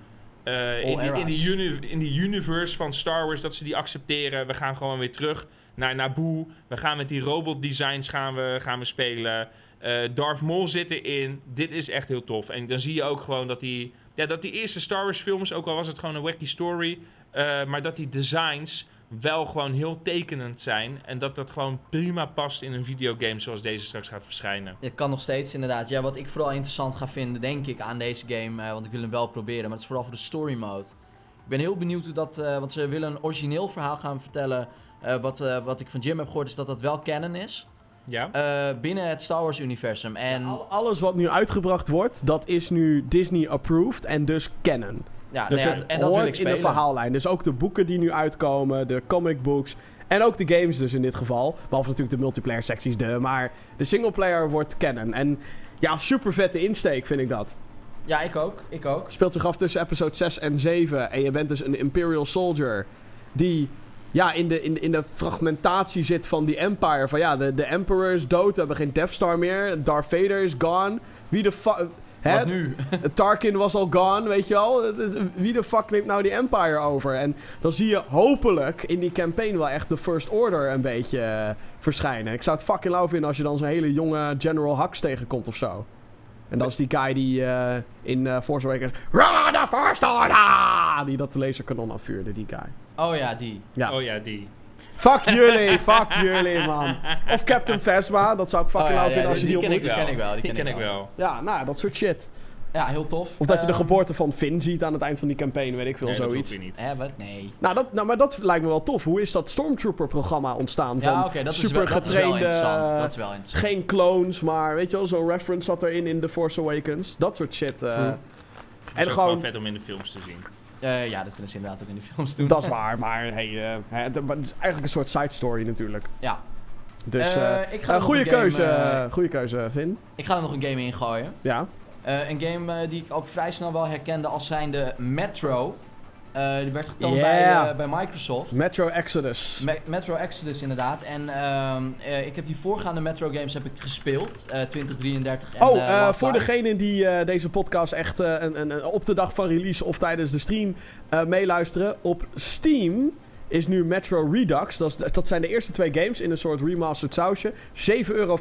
eh, in, die, in, die in die universe van Star Wars, dat ze die accepteren. We gaan gewoon weer terug naar Naboo. We gaan met die robot designs gaan we, gaan we spelen. Eh Darth Maul zit erin. Dit is echt heel tof. En dan zie je ook gewoon dat die, ja, dat die eerste Star Wars films, ook al was het gewoon een wacky story, eh, maar dat die designs wel gewoon heel tekenend zijn. En dat dat gewoon prima past in een videogame zoals deze straks gaat verschijnen. Het kan nog steeds inderdaad. Ja, wat ik vooral interessant ga vinden, denk ik, aan deze game, eh, want ik wil hem wel proberen, maar het is vooral voor de story mode. Ik ben heel benieuwd hoe dat, want ze willen een origineel verhaal gaan vertellen. Eh, wat, eh, wat ik van Jim heb gehoord is dat dat wel canon is. Ja? eh, binnen het Star Wars universum. En Al- alles wat nu uitgebracht wordt, dat is nu Disney-approved en dus canon. ja, Dus nou ja, het en dat wil ik in de verhaallijn. Dus ook de boeken die nu uitkomen, de comic books en ook de games dus in dit geval. Behalve natuurlijk de multiplayer secties, de, maar de singleplayer wordt canon. En ja, super vette insteek vind ik dat. Ja, ik ook. Ik ook. Speelt zich af tussen episode 6 en 7 en je bent dus een Imperial Soldier die ja, in, de, in, de, in de fragmentatie zit van die Empire. Van ja, de, de Emperor is dood, we hebben geen Death Star meer, Darth Vader is gone. Wie de fuck... Hè? Wat nu? (laughs) Tarkin was al gone, weet je wel. Wie de fuck neemt nou die Empire over? En dan zie je hopelijk in die campaign wel echt de First Order een beetje eh, verschijnen. Ik zou het fucking lauw vinden als je dan zo'n hele jonge General Hux tegenkomt of zo. En dat is die guy die eh, in eh Force Awakens... Run the First Order! Die dat laserkanon afvuurde, die guy. Oh ja, die. Ja. Oh ja, die. Fuck (laughs) jullie, fuck jullie, man. Of Captain (laughs) Phasma, dat zou ik fucking Oh ja, lauw ja, vinden als je die- die, die ken ik wel, die ken ik wel. Ja, nou, dat soort shit. Ja, heel tof. Of dat je de Ehm, geboorte van Finn ziet aan het eind van die campaign, weet ik veel, Nee, dat zoiets. weer niet. Hè, wat? Nee. Nou, dat, nou, maar dat lijkt me wel tof. Hoe is dat Stormtrooper-programma ontstaan? Ja, van oké, dat, is super wel, dat is wel getrainde, interessant. Dat is wel interessant. geen clones, maar weet je wel, zo'n reference zat erin in The Force Awakens. Dat soort shit. eh. Dat En is gewoon, vet om in de films te zien. Eh, ja, dat kunnen ze inderdaad ook in de (laughs) films doen. dat is waar, maar hey, eh, het, het is eigenlijk een soort side story natuurlijk. Ja, Dus, Eh, ik ga nog goede een game, keuze, goede keuze, Vin. ik ga er nog een game in gooien. Ja. Een game die ik ook vrij snel wel herkende als zijnde Metro. Eh, die werd getoond Yeah. bij, eh, bij Microsoft. Metro Exodus. Me- Metro Exodus inderdaad. En ehm, eh, ik heb die voorgaande Metro games heb ik gespeeld. eh 2033 en Oh, voor Light. degenen die deze podcast echt een, een, op de dag van release of tijdens de stream meeluisteren. Op Steam is nu Metro Redux. Dat, is, dat zijn de eerste twee games in een soort remastered sausje. 7,50 euro.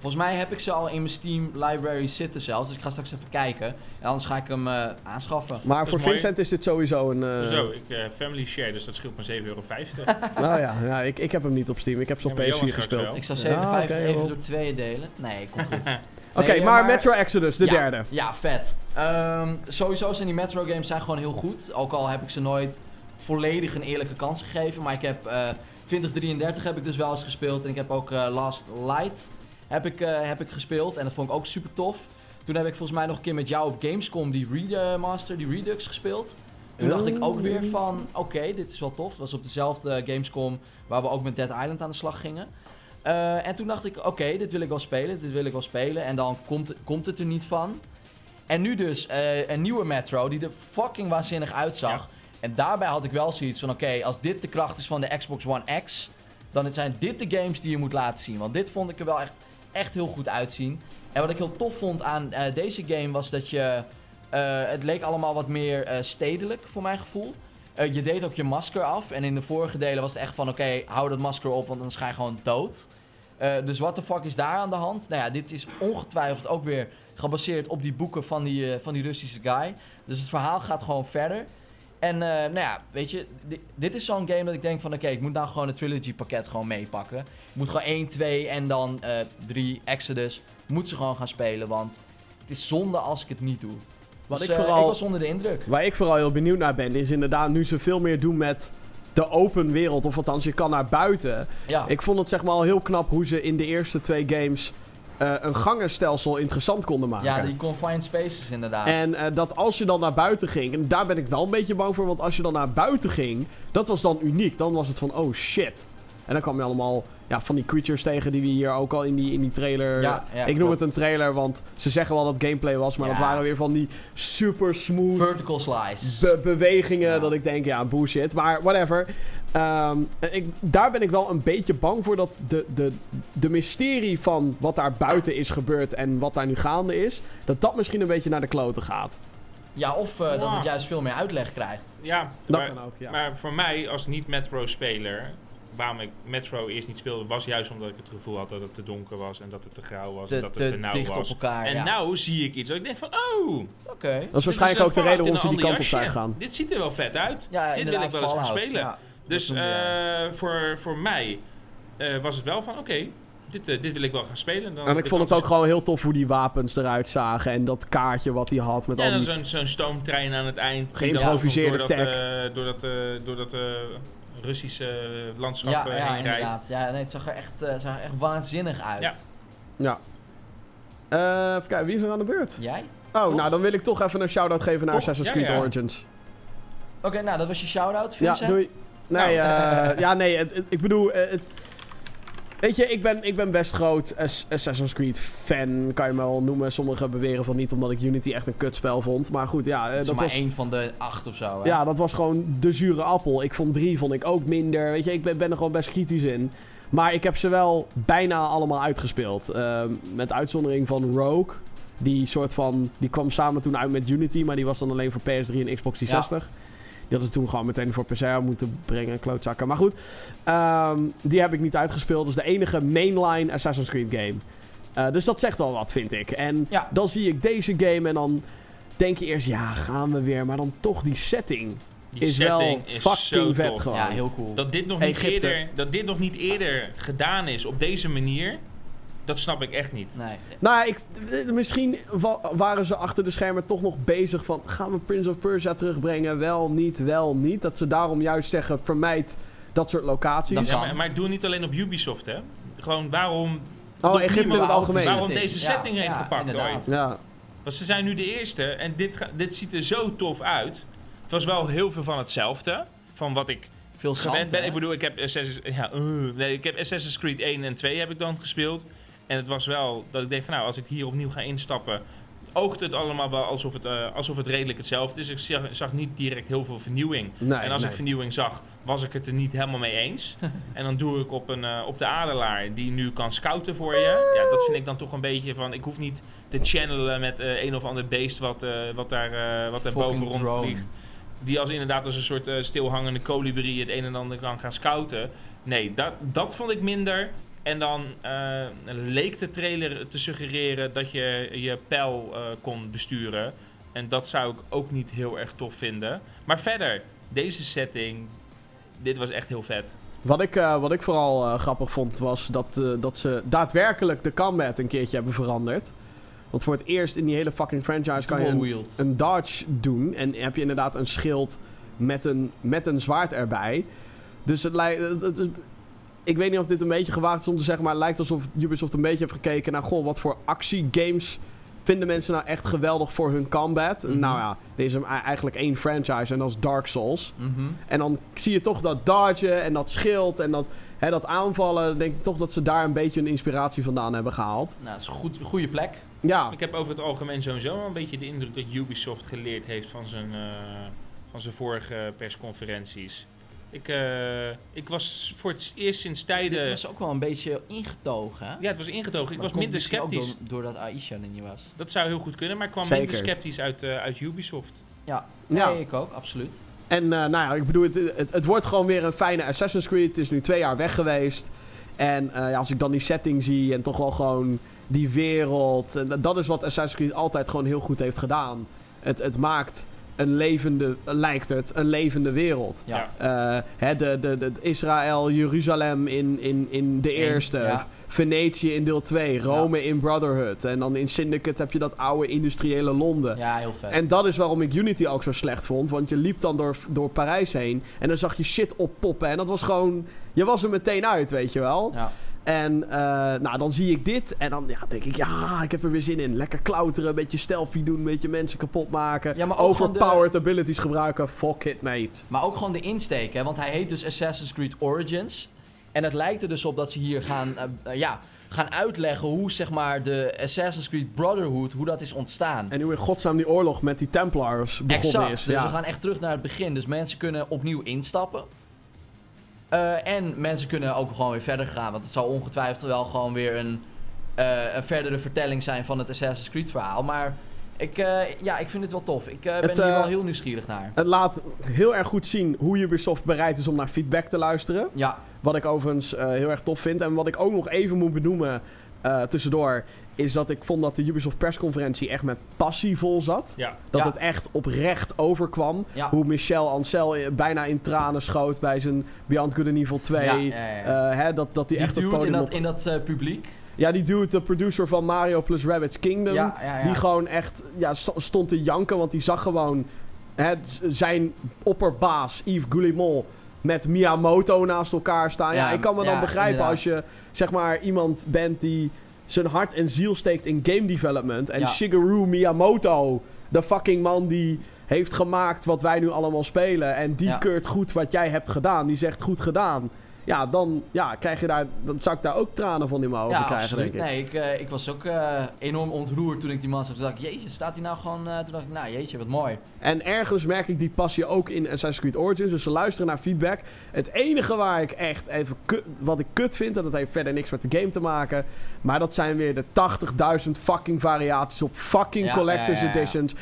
Volgens mij heb ik ze al in mijn Steam library zitten zelfs. Dus ik ga straks even kijken. En anders ga ik hem eh, aanschaffen. Maar voor mooi. Vincent is dit sowieso een... eh, Zo, ik eh, family share, dus dat scheelt maar 7,50 euro. (laughs) Nou ja, ja ik, ik heb hem niet op Steam. Ik heb ze op Ja, maar PS4 Johan straks gespeeld. Ik zou Ja, 57 oké, even door twee delen. Nee, komt goed. (laughs) Oké, Nee, maar, Metro Exodus, de ja, derde. Ja, vet. Ehm, sowieso zijn die Metro games zijn gewoon heel goed. Ook al heb ik ze nooit volledig een eerlijke kans gegeven. Maar ik heb eh 2033 heb ik dus wel eens gespeeld. En ik heb ook eh, Last Light heb ik, eh, heb ik gespeeld. En dat vond ik ook super tof. Toen heb ik volgens mij nog een keer met jou op Gamescom die Remaster, die Redux gespeeld. Toen dacht ik ook weer van, oké, dit is wel tof. Dat was op dezelfde Gamescom waar we ook met Dead Island aan de slag gingen. Eh, en toen dacht ik, oké, dit wil ik wel spelen, dit wil ik wel spelen. En dan komt, komt het er niet van. En nu dus eh, een nieuwe Metro die er fucking waanzinnig uitzag. En daarbij had ik wel zoiets van, oké, als dit de kracht is van de Xbox One X, dan zijn dit de games die je moet laten zien. Want dit vond ik er wel echt, echt heel goed uitzien. En wat ik heel tof vond aan eh, deze game was dat je... eh, het leek allemaal wat meer eh, stedelijk, voor mijn gevoel. Je deed ook je masker af. En in de vorige delen was het echt van, oké, hou dat masker op, want dan ga je gewoon dood. Dus wat de fuck is daar aan de hand? Nou ja, dit is ongetwijfeld ook weer gebaseerd op die boeken van die, van die Russische guy. Dus het verhaal gaat gewoon verder. En eh, nou ja, weet je, di- dit is zo'n game dat ik denk van... oké, ik moet nou gewoon het trilogy pakket gewoon meepakken. Ik moet gewoon 1, 2 en dan eh 3, Exodus. Moet ze gewoon gaan spelen, want het is zonde als ik het niet doe. Wat Dus, ik eh, vooral- ik was onder de indruk. Waar ik vooral heel benieuwd naar ben, is inderdaad nu ze veel meer doen met de open wereld. Of althans, je kan naar buiten. Ja, Ik vond het zeg maar al heel knap hoe ze in de eerste twee games eh, een gangenstelsel interessant konden maken. ja die confined spaces inderdaad. En eh, dat als je dan naar buiten ging, en daar ben ik wel een beetje bang voor, want als je dan naar buiten ging, dat was dan uniek. Dan was het van, oh shit. En dan kwam je allemaal ja, van die creatures tegen die we hier ook al in die, in die trailer... Ja, ja, ik noem klopt. het een trailer, want ze zeggen wel dat het gameplay was, maar Ja. dat waren weer van die super smooth Vertical slice. be- bewegingen Ja. dat ik denk, ja, bullshit. Maar whatever. Ehm, ik, daar ben ik wel een beetje bang voor dat de, de, de mysterie van wat daar buiten is gebeurd en wat daar nu gaande is, dat dat misschien een beetje naar de kloten gaat. ja, of eh, dat het juist veel meer uitleg krijgt. Ja, Dat maar, kan ook, ja. maar voor mij als niet-Metro-speler, waarom ik Metro eerst niet speelde, was juist omdat ik het gevoel had dat het te donker was en dat het te grauw was en Te, dat het te te nauw dicht was. op elkaar. en ja. nou zie ik iets dat ik denk van, oh, Oké. Dat is waarschijnlijk ook de reden waarom ze die kant op zijn gegaan. Dit ziet er wel vet uit. Ja, Dit wil ik wel eens gaan spelen. ja. Dus eh, voor, voor mij eh, was het wel van, oké, dit, eh, dit wil ik wel gaan spelen. Dan En ik vond het ook gewoon heel tof hoe die wapens eruit zagen en dat kaartje wat hij had met Ja, al dan die... zo'n zo'n stoomtrein aan het eind. Geïmproviseerde dan door dat, tech. eh, door dat, eh, dat eh, Russische landschap Ja, ja heen rijdt. inderdaad. Ja, nee, het zag er echt, eh, zag er echt waanzinnig uit. Ja. Ja. Eh, even kijken, wie is er aan de beurt? Jij? Oh, Toch? nou dan wil ik toch even een shout-out geven naar Toch? Assassin's Ja, Creed ja. Origins. Oké, nou, dat was je shout-out, Ja, Vincent. doei. Nee, Nou. eh, ja, nee, het, het- ik bedoel, eh, het, weet je, ik ben, ik ben best groot Ass- Assassin's Creed fan, kan je me wel noemen. Sommigen beweren van niet, omdat ik Unity echt een kutspel vond. Maar goed, ja, eh, dat is dat maar was... één van de acht of zo. Hè? Ja, dat was gewoon de zure appel. Ik vond drie vond ik ook minder. Weet je, ik ben, ben er gewoon best kritisch in. Maar ik heb ze wel bijna allemaal uitgespeeld. Ehm, met uitzondering van Rogue. Die soort van. Die kwam samen toen uit met Unity. Maar die was dan alleen voor PS3 en Xbox 360. Die hadden ze toen gewoon meteen voor PC aan moeten brengen. Klootzakken. Maar goed. ehm, die heb ik niet uitgespeeld. Dat is de enige mainline Assassin's Creed game. Eh, dus dat zegt wel wat, vind ik. En Ja. dan zie ik deze game en dan denk je eerst, ja, gaan we weer. Maar dan toch die setting Die is wel is fucking zo vet tof. gewoon. Ja, heel cool. Dat dit, nog niet Egypte. eerder, dat dit nog niet eerder gedaan is op deze manier, dat snap ik echt niet. Nee. Nou ja, ik, eh, misschien wa- waren ze achter de schermen toch nog bezig van... gaan we Prince of Persia terugbrengen? Wel, niet, wel, niet. Dat ze daarom juist zeggen, vermijd dat soort locaties. Dat Ja, maar, maar ik doe het niet alleen op Ubisoft, hè. Gewoon waarom, oh, Egypte in het algemeen. Waarom- deze Ja, setting heeft ja, gepakt inderdaad. ooit. Ja, Want ze zijn nu de eerste en dit, dit ziet er zo tof uit. Het was wel heel veel van hetzelfde. Van wat ik Veel zand, gewend ben. hè? Ik bedoel, ik heb Assassin's, ja, uh, nee, ik heb Assassin's Creed 1 en 2 heb ik dan gespeeld. En het was wel dat ik denk van nou, als ik hier opnieuw ga instappen, oogt het allemaal wel alsof het, eh, alsof het redelijk hetzelfde is. Ik zag, zag niet direct heel veel vernieuwing. nee, en als nee. ik vernieuwing zag, was ik het er niet helemaal mee eens. (laughs) en dan doe ik op, een, eh, op de adelaar die nu kan scouten voor je. Ja, dat vind ik dan toch een beetje van, ik hoef niet te channelen met eh, een of ander beest wat, eh, wat daar, eh, wat daar boven rondvliegt. Die als inderdaad als een soort eh, stilhangende kolibrie het een en ander kan gaan scouten. Nee, dat, dat vond ik minder. En dan eh, leek de trailer te suggereren dat je je pijl eh, kon besturen. En dat zou ik ook niet heel erg tof vinden. Maar verder, deze setting, dit was echt heel vet. Wat ik, eh, wat ik vooral eh, grappig vond, was dat, eh, dat ze daadwerkelijk de combat een keertje hebben veranderd. Want voor het eerst in die hele fucking franchise kan je een dodge doen. En heb je inderdaad een schild met een, met een zwaard erbij. Dus het lijkt... ik weet niet of dit een beetje gewaagd is om te zeggen, maar het lijkt alsof Ubisoft een beetje heeft gekeken naar, goh, wat voor actiegames vinden mensen nou echt geweldig voor hun combat? Mhm. Nou ja, deze is eigenlijk één franchise en dat is Dark Souls. Mhm. En dan zie je toch dat dodgen en dat schild en dat, hè, dat aanvallen. Dan denk ik toch dat ze daar een beetje hun inspiratie vandaan hebben gehaald. Nou, dat is een goed, goede plek. Ja, Ik heb over het algemeen sowieso wel een beetje de indruk dat Ubisoft geleerd heeft van zijn, eh, van zijn vorige persconferenties. Ik, eh, ik was voor het eerst sinds tijden... Dit was ook wel een beetje ingetogen, hè? Ja, het was ingetogen. Ik Maar was minder ook sceptisch. door- doordat Aisha er niet was. Dat zou heel goed kunnen, maar ik kwam Zeker. minder sceptisch uit, eh, uit Ubisoft. Ja, Ja. ik ook, absoluut. En eh, nou ja, ik bedoel, het, het, het wordt gewoon weer een fijne Assassin's Creed. Het is nu twee jaar weg geweest. En eh, ja, als ik dan die setting zie en toch wel gewoon die wereld. En dat- dat is wat Assassin's Creed altijd gewoon heel goed heeft gedaan. Het, het maakt een levende, lijkt het, een levende wereld. Ja. Eh, hè, de, de, de, het Israël, Jeruzalem in, in, in de In, eerste. ja. Venetië in deel 2. Rome in Brotherhood. En dan in Syndicate heb je dat oude industriële Londen. Ja, heel vet. En dat is waarom ik Unity ook zo slecht vond. Want je liep dan door, door Parijs heen. En dan zag je shit oppoppen. En dat was gewoon. Je was er meteen uit, weet je wel. ja. En eh, nou, dan zie ik dit. En dan ja, denk ik, ja, ik heb er weer zin in. Lekker klauteren, een beetje stealthy doen, een beetje mensen kapot maken. Ja, maar de- Overpowered abilities gebruiken. Fuck it, mate. Maar ook gewoon de insteek, hè? want hij heet dus Assassin's Creed Origins. En het lijkt er dus op dat ze hier gaan, eh, eh, ja, gaan uitleggen hoe zeg maar, de Assassin's Creed Brotherhood, hoe dat is ontstaan. En hoe in godsnaam die oorlog met die Templars begonnen exact, is. dus ja. we gaan echt terug naar het begin. Dus mensen kunnen opnieuw instappen. Eh, en mensen kunnen ook gewoon weer verder gaan. Want het zal ongetwijfeld wel gewoon weer een, eh, een verdere vertelling zijn van het Assassin's Creed verhaal. Maar ik, eh, ja, ik vind het wel tof. Ik ben Het, hier wel heel nieuwsgierig naar. Het laat heel erg goed zien hoe Ubisoft bereid is om naar feedback te luisteren. Ja, Wat ik overigens heel erg tof vind. En wat ik ook nog even moet benoemen eh, tussendoor. Is dat ik vond dat de Ubisoft persconferentie echt met passie vol zat. Ja, Dat Ja. het echt oprecht overkwam. ja. Hoe Michel Ancel eh, bijna in tranen schoot bij zijn Beyond Good and Evil 2. Ja, ja, ja, ja. Eh, hè, dat, dat die, Die echt het in dat, op... in dat eh, publiek. Ja, die dude, de producer van Mario plus Rabbids Kingdom. Ja, ja, ja. Die gewoon echt ja, st- stond te janken, want die zag gewoon hè, zijn opperbaas Yves Goulimont met Miyamoto naast elkaar staan. Ja, Ja, ik kan me dan begrijpen inderdaad. als je zeg maar iemand bent die zijn hart en ziel steekt in game development. En. Shigeru Miyamoto, de fucking man die heeft gemaakt wat wij nu allemaal spelen. En die keurt goed wat jij hebt gedaan. Die zegt goed gedaan. Ja, dan, ja, krijg je daar, dan zou ik daar ook tranen van in mijn ogen Ja, krijgen, absoluut. denk ik. Nee, ik, eh, ik was ook eh, enorm ontroerd toen ik die man zag. Toen dacht ik, jeetje, staat hij nou gewoon... eh, toen dacht ik, nou jeetje, wat mooi. En ergens merk ik die passie ook in Assassin's Creed Origins. Dus ze luisteren naar feedback. Het enige waar ik echt even kut, wat ik kut vind, en dat heeft verder niks met de game te maken. Maar dat zijn weer de 80.000 fucking variaties op fucking Ja, collector's ja, editions.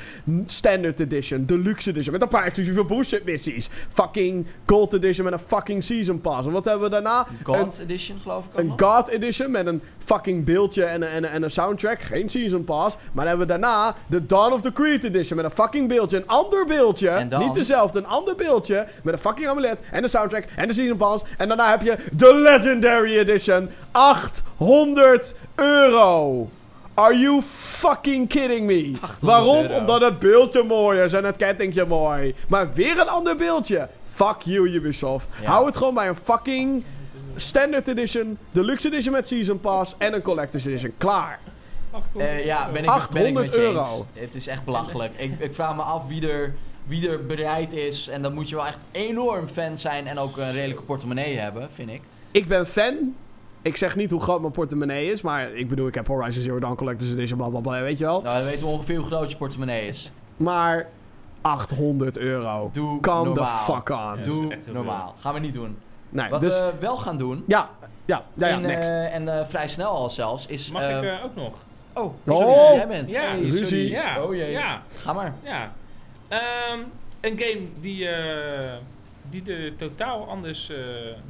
Standard edition, deluxe edition. Met een paar exclusieve bullshit missies. Fucking gold edition met een fucking season pass. En wat hebben we daarna? God Edition geloof ik ook Een nog. God Edition met een fucking beeldje en een, en, een, en een soundtrack. Geen Season Pass. Maar dan hebben we daarna de Dawn of the Creed Edition met een fucking beeldje. Een ander beeldje. Niet dezelfde, een ander beeldje. Met een fucking amulet en de soundtrack en de Season Pass. En daarna heb je de Legendary Edition. 800 euro. Are you fucking kidding me? 800 Waarom? euro. Omdat het beeldje mooi is en het kettingje mooi. Maar weer een ander beeldje. Fuck you, Ubisoft. Ja. Hou het gewoon bij een fucking Standard Edition, Deluxe Edition met Season Pass en een Collector's Edition. Klaar. 800 Eh, ja, euro. ben ik, ben ik 800 met je eens. euro. Het is echt belachelijk. ik, ik vraag me af wie er, wie er bereid is. En dan moet je wel echt enorm fan zijn en ook een redelijke portemonnee hebben, vind ik. Ik ben fan. Ik zeg niet hoe groot mijn portemonnee is, maar ik bedoel, ik heb Horizon Zero Dawn Collector's Edition, bla bla bla, weet je wel. Nou, dan weten we ongeveer hoe groot je portemonnee is. Maar 800 euro. Doe Come the normaal. fuck on. Doe normaal. Gaan we niet doen. Nee, Wat dus we wel gaan doen, ja, ja, ja, ja, en, next. eh, en eh, vrij snel al zelfs, is... Mag ik eh, ook nog? Oh, Oh. sorry, jij bent. Ja, Hey, ruzie. Ja, Oh jee. ja, Ga maar. ja. Ehm, een game die, eh, die, de totaal anders, eh,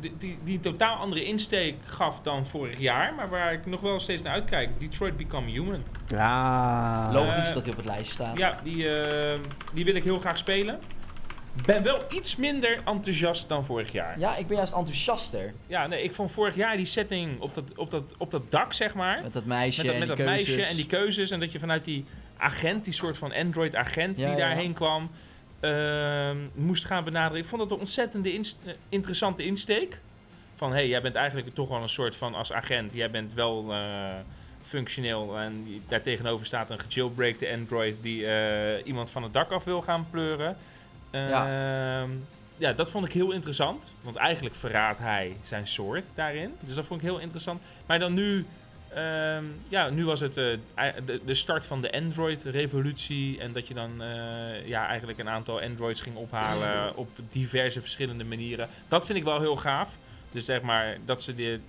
die, die, die een totaal andere insteek gaf dan vorig jaar, maar waar ik nog wel steeds naar uitkijk. Detroit Become Human. ja. Logisch Eh, dat hij op het lijstje staat. Ja, die, eh, die wil ik heel graag spelen. Ben wel iets minder enthousiast dan vorig jaar. Ja, ik ben juist enthousiaster Ja, nee, ik vond vorig jaar die setting op dat, op dat, op dat dak, zeg maar. met dat meisje Met dat, en met die dat keuzes. meisje en die keuzes. En dat je vanuit die agent, die soort van Android-agent Ja, die ja. daarheen kwam, ehm, moest gaan benaderen. Ik vond dat een ontzettende eh, interessante insteek. Van, hé, hey, jij bent eigenlijk toch wel een soort van, als agent, jij bent wel eh, functioneel. En daar tegenover staat een gejailbreakte Android die eh, iemand van het dak af wil gaan pleuren. Ehm, ja, dat vond ik heel interessant. Want eigenlijk verraadt hij zijn soort daarin. Dus dat vond ik heel interessant. Maar dan nu, ehm, ja, nu was het eh, de, de start van de Android-revolutie. En dat je dan eh, ja, eigenlijk een aantal Androids ging ophalen op diverse verschillende manieren. Dat vind ik wel heel gaaf. Dus zeg maar dat ze de,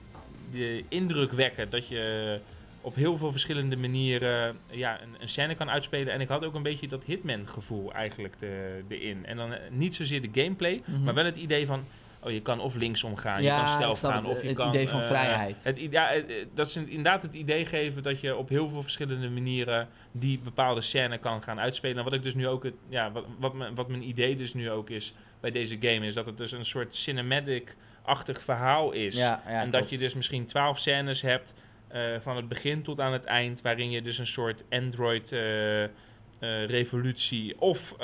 de indruk wekken dat je op heel veel verschillende manieren ja, een, een scène kan uitspelen. En ik had ook een beetje dat Hitman-gevoel eigenlijk de, erin. En dan eh, niet zozeer de gameplay, Mhm. maar wel het idee van... Oh, je kan of linksom gaan, Ja, je kan snap gaan, het, of je het kan... idee van eh, vrijheid. Het, ja, eh, eh, dat ze inderdaad het idee geven dat je op heel veel verschillende manieren die bepaalde scène kan gaan uitspelen. En wat ik dus nu ook, het, ja, wat, wat, mijn, wat mijn idee dus nu ook is bij deze game, is dat het dus een soort cinematic-achtig verhaal is. Ja, ja, en dat klopt. je dus misschien twaalf scènes hebt van het begin tot aan het eind, waarin je dus een soort Android eh, eh, revolutie of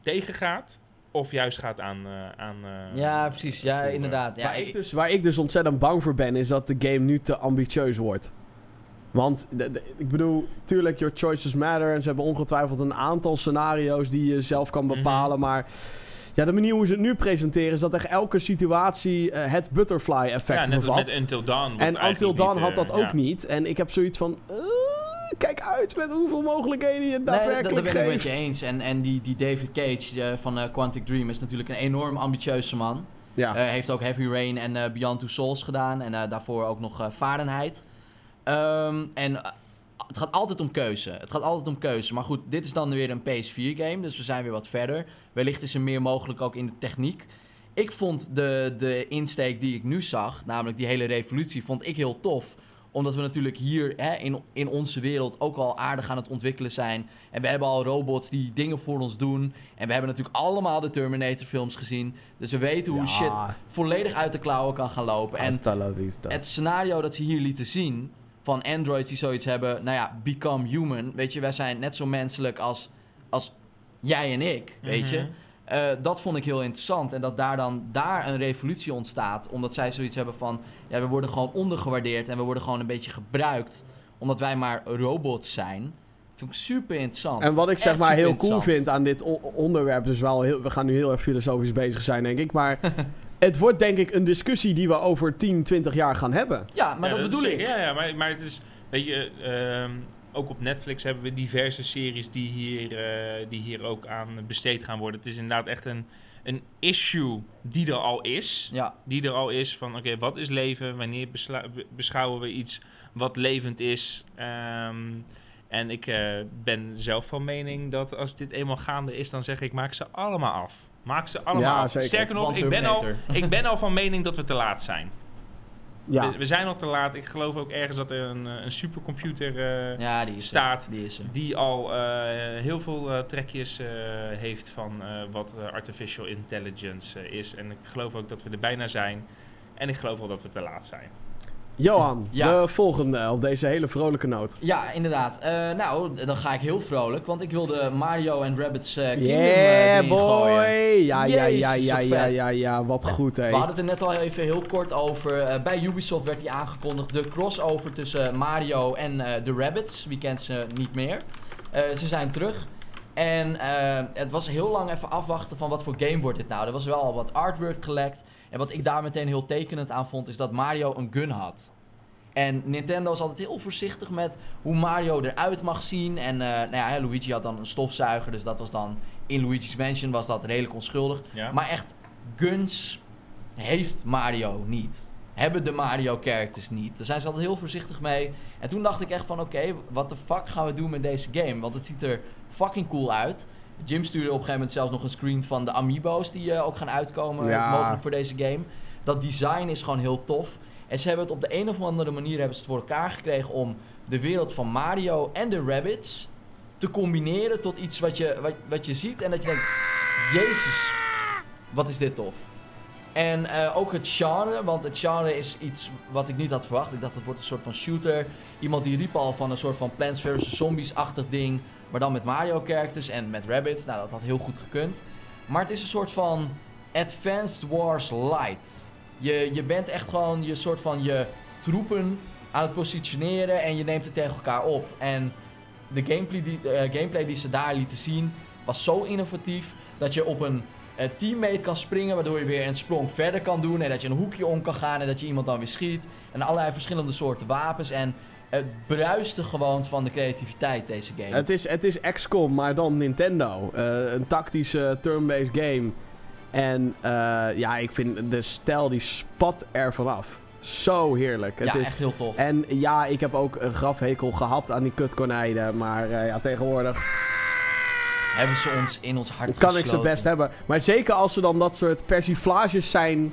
tegengaat, of juist gaat aan. eh, aan eh, Ja, precies. Ja, voeren. inderdaad. Ja, waar, ik ik- dus, waar ik dus ontzettend bang voor ben, is dat de game nu te ambitieus wordt. Want, de- de- ik bedoel, tuurlijk, your choices matter. En ze hebben ongetwijfeld een aantal scenario's die je zelf kan Mhm. bepalen. Maar ja, de manier hoe ze het nu presenteren is dat echt elke situatie eh, het butterfly effect ja, net als bevat. met Until Dawn. wat en Until Dawn niet, had eh, dat ook ja. niet. En ik heb zoiets van... eh, kijk uit met hoeveel mogelijkheden je Nee, dat, dat daadwerkelijk ben ik met geeft. je eens. En, en die, die David Cage eh, van eh, Quantic Dream is natuurlijk een enorm ambitieuze man. Ja. Eh, heeft ook Heavy Rain en Beyond Two Souls gedaan. En daarvoor ook nog Fahrenheit. Ehm, en het gaat altijd om keuze. Het gaat altijd om keuze. Maar goed, dit is dan weer een PS4-game. Dus we zijn weer wat verder. Wellicht is er meer mogelijk ook in de techniek. Ik vond de, de insteek die ik nu zag, namelijk die hele revolutie, vond ik heel tof omdat we natuurlijk hier hè, in, in onze wereld ook al aardig aan het ontwikkelen zijn. En we hebben al robots die dingen voor ons doen. En we hebben natuurlijk allemaal de Terminator films gezien. Dus we weten hoe Ja. shit volledig uit de klauwen kan gaan lopen. En het scenario dat ze hier lieten zien van androids die zoiets hebben, nou ja, become human. Weet je, wij zijn net zo menselijk als, als jij en ik, weet je. Eh, dat vond ik heel interessant. En dat daar dan daar een revolutie ontstaat. Omdat zij zoiets hebben van... Ja, we worden gewoon ondergewaardeerd. En we worden gewoon een beetje gebruikt. Omdat wij maar robots zijn. Vind ik super interessant. En wat ik zeg Echt maar heel cool vind aan dit onderwerp, dus wel heel, we gaan nu heel erg filosofisch bezig zijn, denk ik. Maar (laughs) het wordt denk ik een discussie die we over 10, 20 jaar gaan hebben. Ja, maar Ja, dat bedoel ik. Ja, ja maar, maar het is, weet je, ehm, ook op Netflix hebben we diverse series die hier, eh, die hier ook aan besteed gaan worden. Het is inderdaad echt een, een issue die er al is. Ja, Die er al is van, oké, wat is leven? Wanneer beschouwen we iets wat levend is? Ehm, en ik eh, ben zelf van mening dat als dit eenmaal gaande is, dan zeg ik, maak ze allemaal af. Maak ze allemaal Ja, af. zeker. Sterker nog, ik ben, al, ik ben al van mening dat we te laat zijn. Ja, We, we zijn al te laat. Ik geloof ook ergens dat er een, eh, een supercomputer eh, ja die is staat. er. Die is er. die al eh, heel veel eh, trekjes eh, heeft van eh, wat artificial intelligence is. En ik geloof ook dat we er bijna zijn. En ik geloof wel dat we te laat zijn. Johan, Ja. de volgende op deze hele vrolijke noot. Ja, inderdaad. Eh, nou, dan ga ik heel vrolijk. Want ik wilde Mario en Rabbids eh Kingdom Yeah, eh, erin boy! gooien. Ja, ja, ja, ja, ja, ja, ja, wat goed, hé. We hadden het er net al even heel kort over. Bij Ubisoft werd die aangekondigd. De crossover tussen Mario en de Rabbids. Wie kent ze niet meer? Ze zijn terug. En eh, het was heel lang even afwachten van wat voor game wordt dit nou. Er was wel al wat artwork gelekt. En wat ik daar meteen heel tekenend aan vond, is dat Mario een gun had. En Nintendo is altijd heel voorzichtig met hoe Mario eruit mag zien. En eh, nou ja, Luigi had dan een stofzuiger, dus dat was dan in Luigi's Mansion was dat redelijk onschuldig. Ja? Maar echt, guns heeft Mario niet. Hebben de Mario characters niet. Daar zijn ze altijd heel voorzichtig mee. En toen dacht ik echt van oké, wat de fuck gaan we doen met deze game? Want het ziet er fucking cool uit. Jim stuurde op een gegeven moment zelfs nog een screen van de amiibo's die eh, ook gaan uitkomen Ja. mogelijk voor deze game. Dat design is gewoon heel tof. En ze hebben het op de een of andere manier hebben ze het voor elkaar gekregen om de wereld van Mario en de Rabbids te combineren tot iets wat je, wat, wat je ziet en dat je denkt, jezus, wat is dit tof. En eh, ook het genre, want het genre is iets wat ik niet had verwacht. Ik dacht het wordt een soort van shooter. Iemand die riep al van een soort van Plants vs. Zombies-achtig ding. Maar dan met Mario characters en met rabbits. Nou, dat had heel goed gekund. Maar het is een soort van Advanced Wars Light. Je, je bent echt gewoon je soort van je troepen aan het positioneren en je neemt het tegen elkaar op. En de gameplay die, eh, gameplay die ze daar lieten zien was zo innovatief dat je op een, eh, teammate kan springen, waardoor je weer een sprong verder kan doen. En dat je een hoekje om kan gaan en dat je iemand dan weer schiet. En allerlei verschillende soorten wapens. En het bruiste gewoon van de creativiteit, deze game. Het is, het is XCOM, maar dan Nintendo. Eh, een tactische turn-based game. En eh, ja, ik vind de stijl die spat er vanaf. Zo heerlijk. Het ja, is- echt heel tof. En ja, ik heb ook een grafhekel gehad aan die kutkonijnen. Maar eh, ja, tegenwoordig Hebben ze ons in ons hart kan ik ze gesloten. best hebben. Maar zeker als er dan dat soort persiflages zijn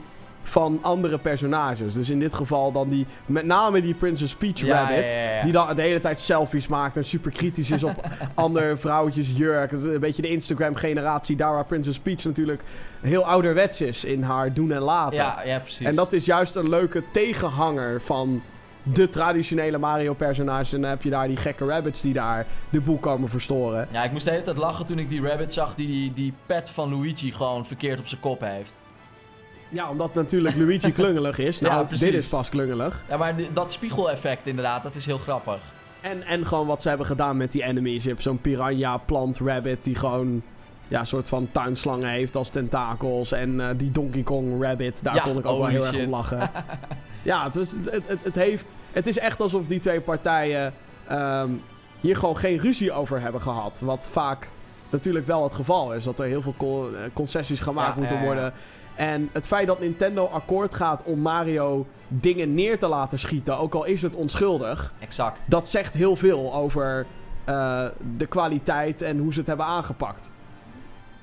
van andere personages. Dus in dit geval dan die, met name die Princess Peach Ja, Rabbit. ja, ja, ja. Die dan de hele tijd selfies maakt en super kritisch is op (laughs) andere vrouwtjes jurk. Een beetje de Instagram generatie. Daar waar Princess Peach natuurlijk heel ouderwets is in haar doen en laten. Ja, ja, precies. En dat is juist een leuke tegenhanger van de traditionele Mario-personages. En dan heb je daar die gekke rabbits die daar de boel komen verstoren. Ja, ik moest de hele tijd lachen toen ik die rabbit zag die die, die pet van Luigi gewoon verkeerd op zijn kop heeft. Ja, omdat natuurlijk Luigi klungelig is. (laughs) Nou, Ja, dit is pas klungelig. Ja, maar dat spiegeleffect inderdaad, dat is heel grappig. En, en gewoon wat ze hebben gedaan met die enemies. Je hebt zo'n piranha plant rabbit die gewoon... Ja, een soort van tuinslangen heeft als tentakels. En eh, die Donkey Kong rabbit, daar Ja, kon ik ook wel heel erg om lachen. (laughs) ja, het, was, het, het, het, heeft, het is echt alsof die twee partijen ehm, hier gewoon geen ruzie over hebben gehad. Wat vaak natuurlijk wel het geval is. Dat er heel veel eh, concessies gemaakt Ja, moeten worden. En het feit dat Nintendo akkoord gaat om Mario dingen neer te laten schieten, ook al is het onschuldig, Exact. dat zegt heel veel over eh, de kwaliteit en hoe ze het hebben aangepakt.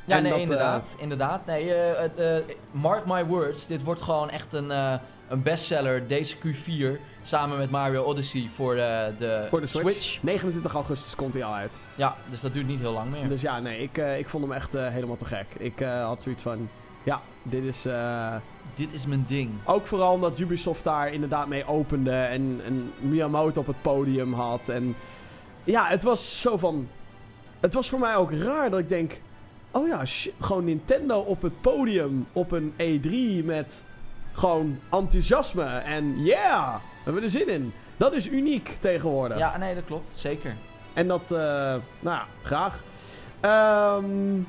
Ja, En nee, dat, inderdaad. Inderdaad. Nee, eh, het, eh, mark my words, dit wordt gewoon echt een, eh, een bestseller deze Q4 samen met Mario Odyssey voor, eh, de, Voor de Switch. 29 augustus komt hij al uit. Ja, dus dat duurt niet heel lang meer. Dus ja, nee, ik, eh, ik vond hem echt eh, helemaal te gek. Ik eh, had zoiets van, ja, dit is... eh, Dit is mijn ding. ook vooral omdat Ubisoft daar inderdaad mee opende en, en Miyamoto op het podium had. En ja, het was zo van... Het was voor mij ook raar dat ik denk... Oh ja, shit, gewoon Nintendo op het podium op een E3 met gewoon enthousiasme. En yeah, we hebben er zin in. Dat is uniek tegenwoordig. Ja, nee, dat klopt. Zeker. En dat, eh, nou ja, graag. Ehm,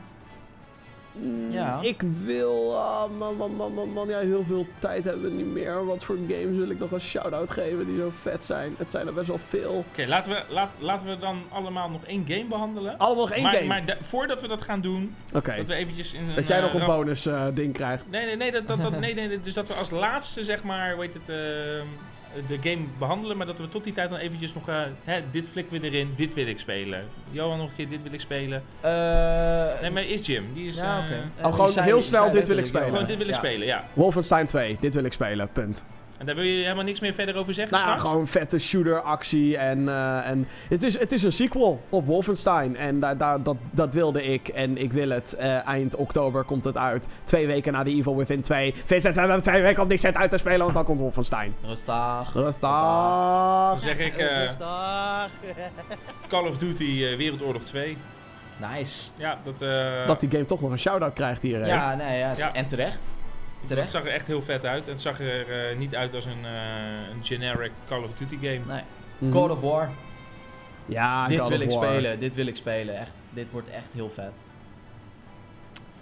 Ja. Ik wil, ah, man, man, man, man, man, ja, heel veel tijd hebben we niet meer. Wat voor games wil ik nog een shout-out geven die zo vet zijn? Het zijn er best wel veel. Oké, laten, we, laat, laten we dan allemaal nog één game behandelen. Allemaal nog één maar, game. Maar da- voordat we dat gaan doen, Oké, dat we eventjes in dat jij eh, nog een bonus eh, ding krijgt. Nee, nee, nee, dat, dat, dat, (laughs) nee, nee, dus dat we als laatste, zeg maar, hoe heet het, ehm, de game behandelen, maar dat we tot die tijd dan eventjes nog, eh, hè, dit flikken we erin, dit wil ik spelen. Johan nog een keer, dit wil ik spelen. Eh, Nee, maar is Jim, die is... ja, eh, oké. Oh, gewoon heel snel, dit wil ik spelen. Gewoon dit wil ik Ja. spelen, ja. Wolfenstein 2, dit wil ik spelen, punt. En daar wil je helemaal niks meer verder over zeggen Nou ja, straks? gewoon vette shooter actie en, eh, en het, is, het is een sequel op Wolfenstein en daar daar dat, dat wilde ik en ik wil het. Eh, eind oktober komt het uit. Twee weken na de Evil Within 2. Vincent, we hebben twee weken om niks uit te spelen, want dan komt Wolfenstein. Rustig. Rustig. Dan zeg ik eh, Rustig. Call of Duty eh, Wereldoorlog 2. Nice. Ja, dat, eh, Dat die game toch nog een shout-out krijgt hier. Ja, nee, ja. Ja. En terecht. Terecht. zag er echt heel vet uit. En het zag er eh, niet uit als een, eh, een generic Call of Duty game. Nee. God of War. Ja, dit God wil of ik War. spelen. Dit wil ik spelen. Echt. Dit wordt echt heel vet.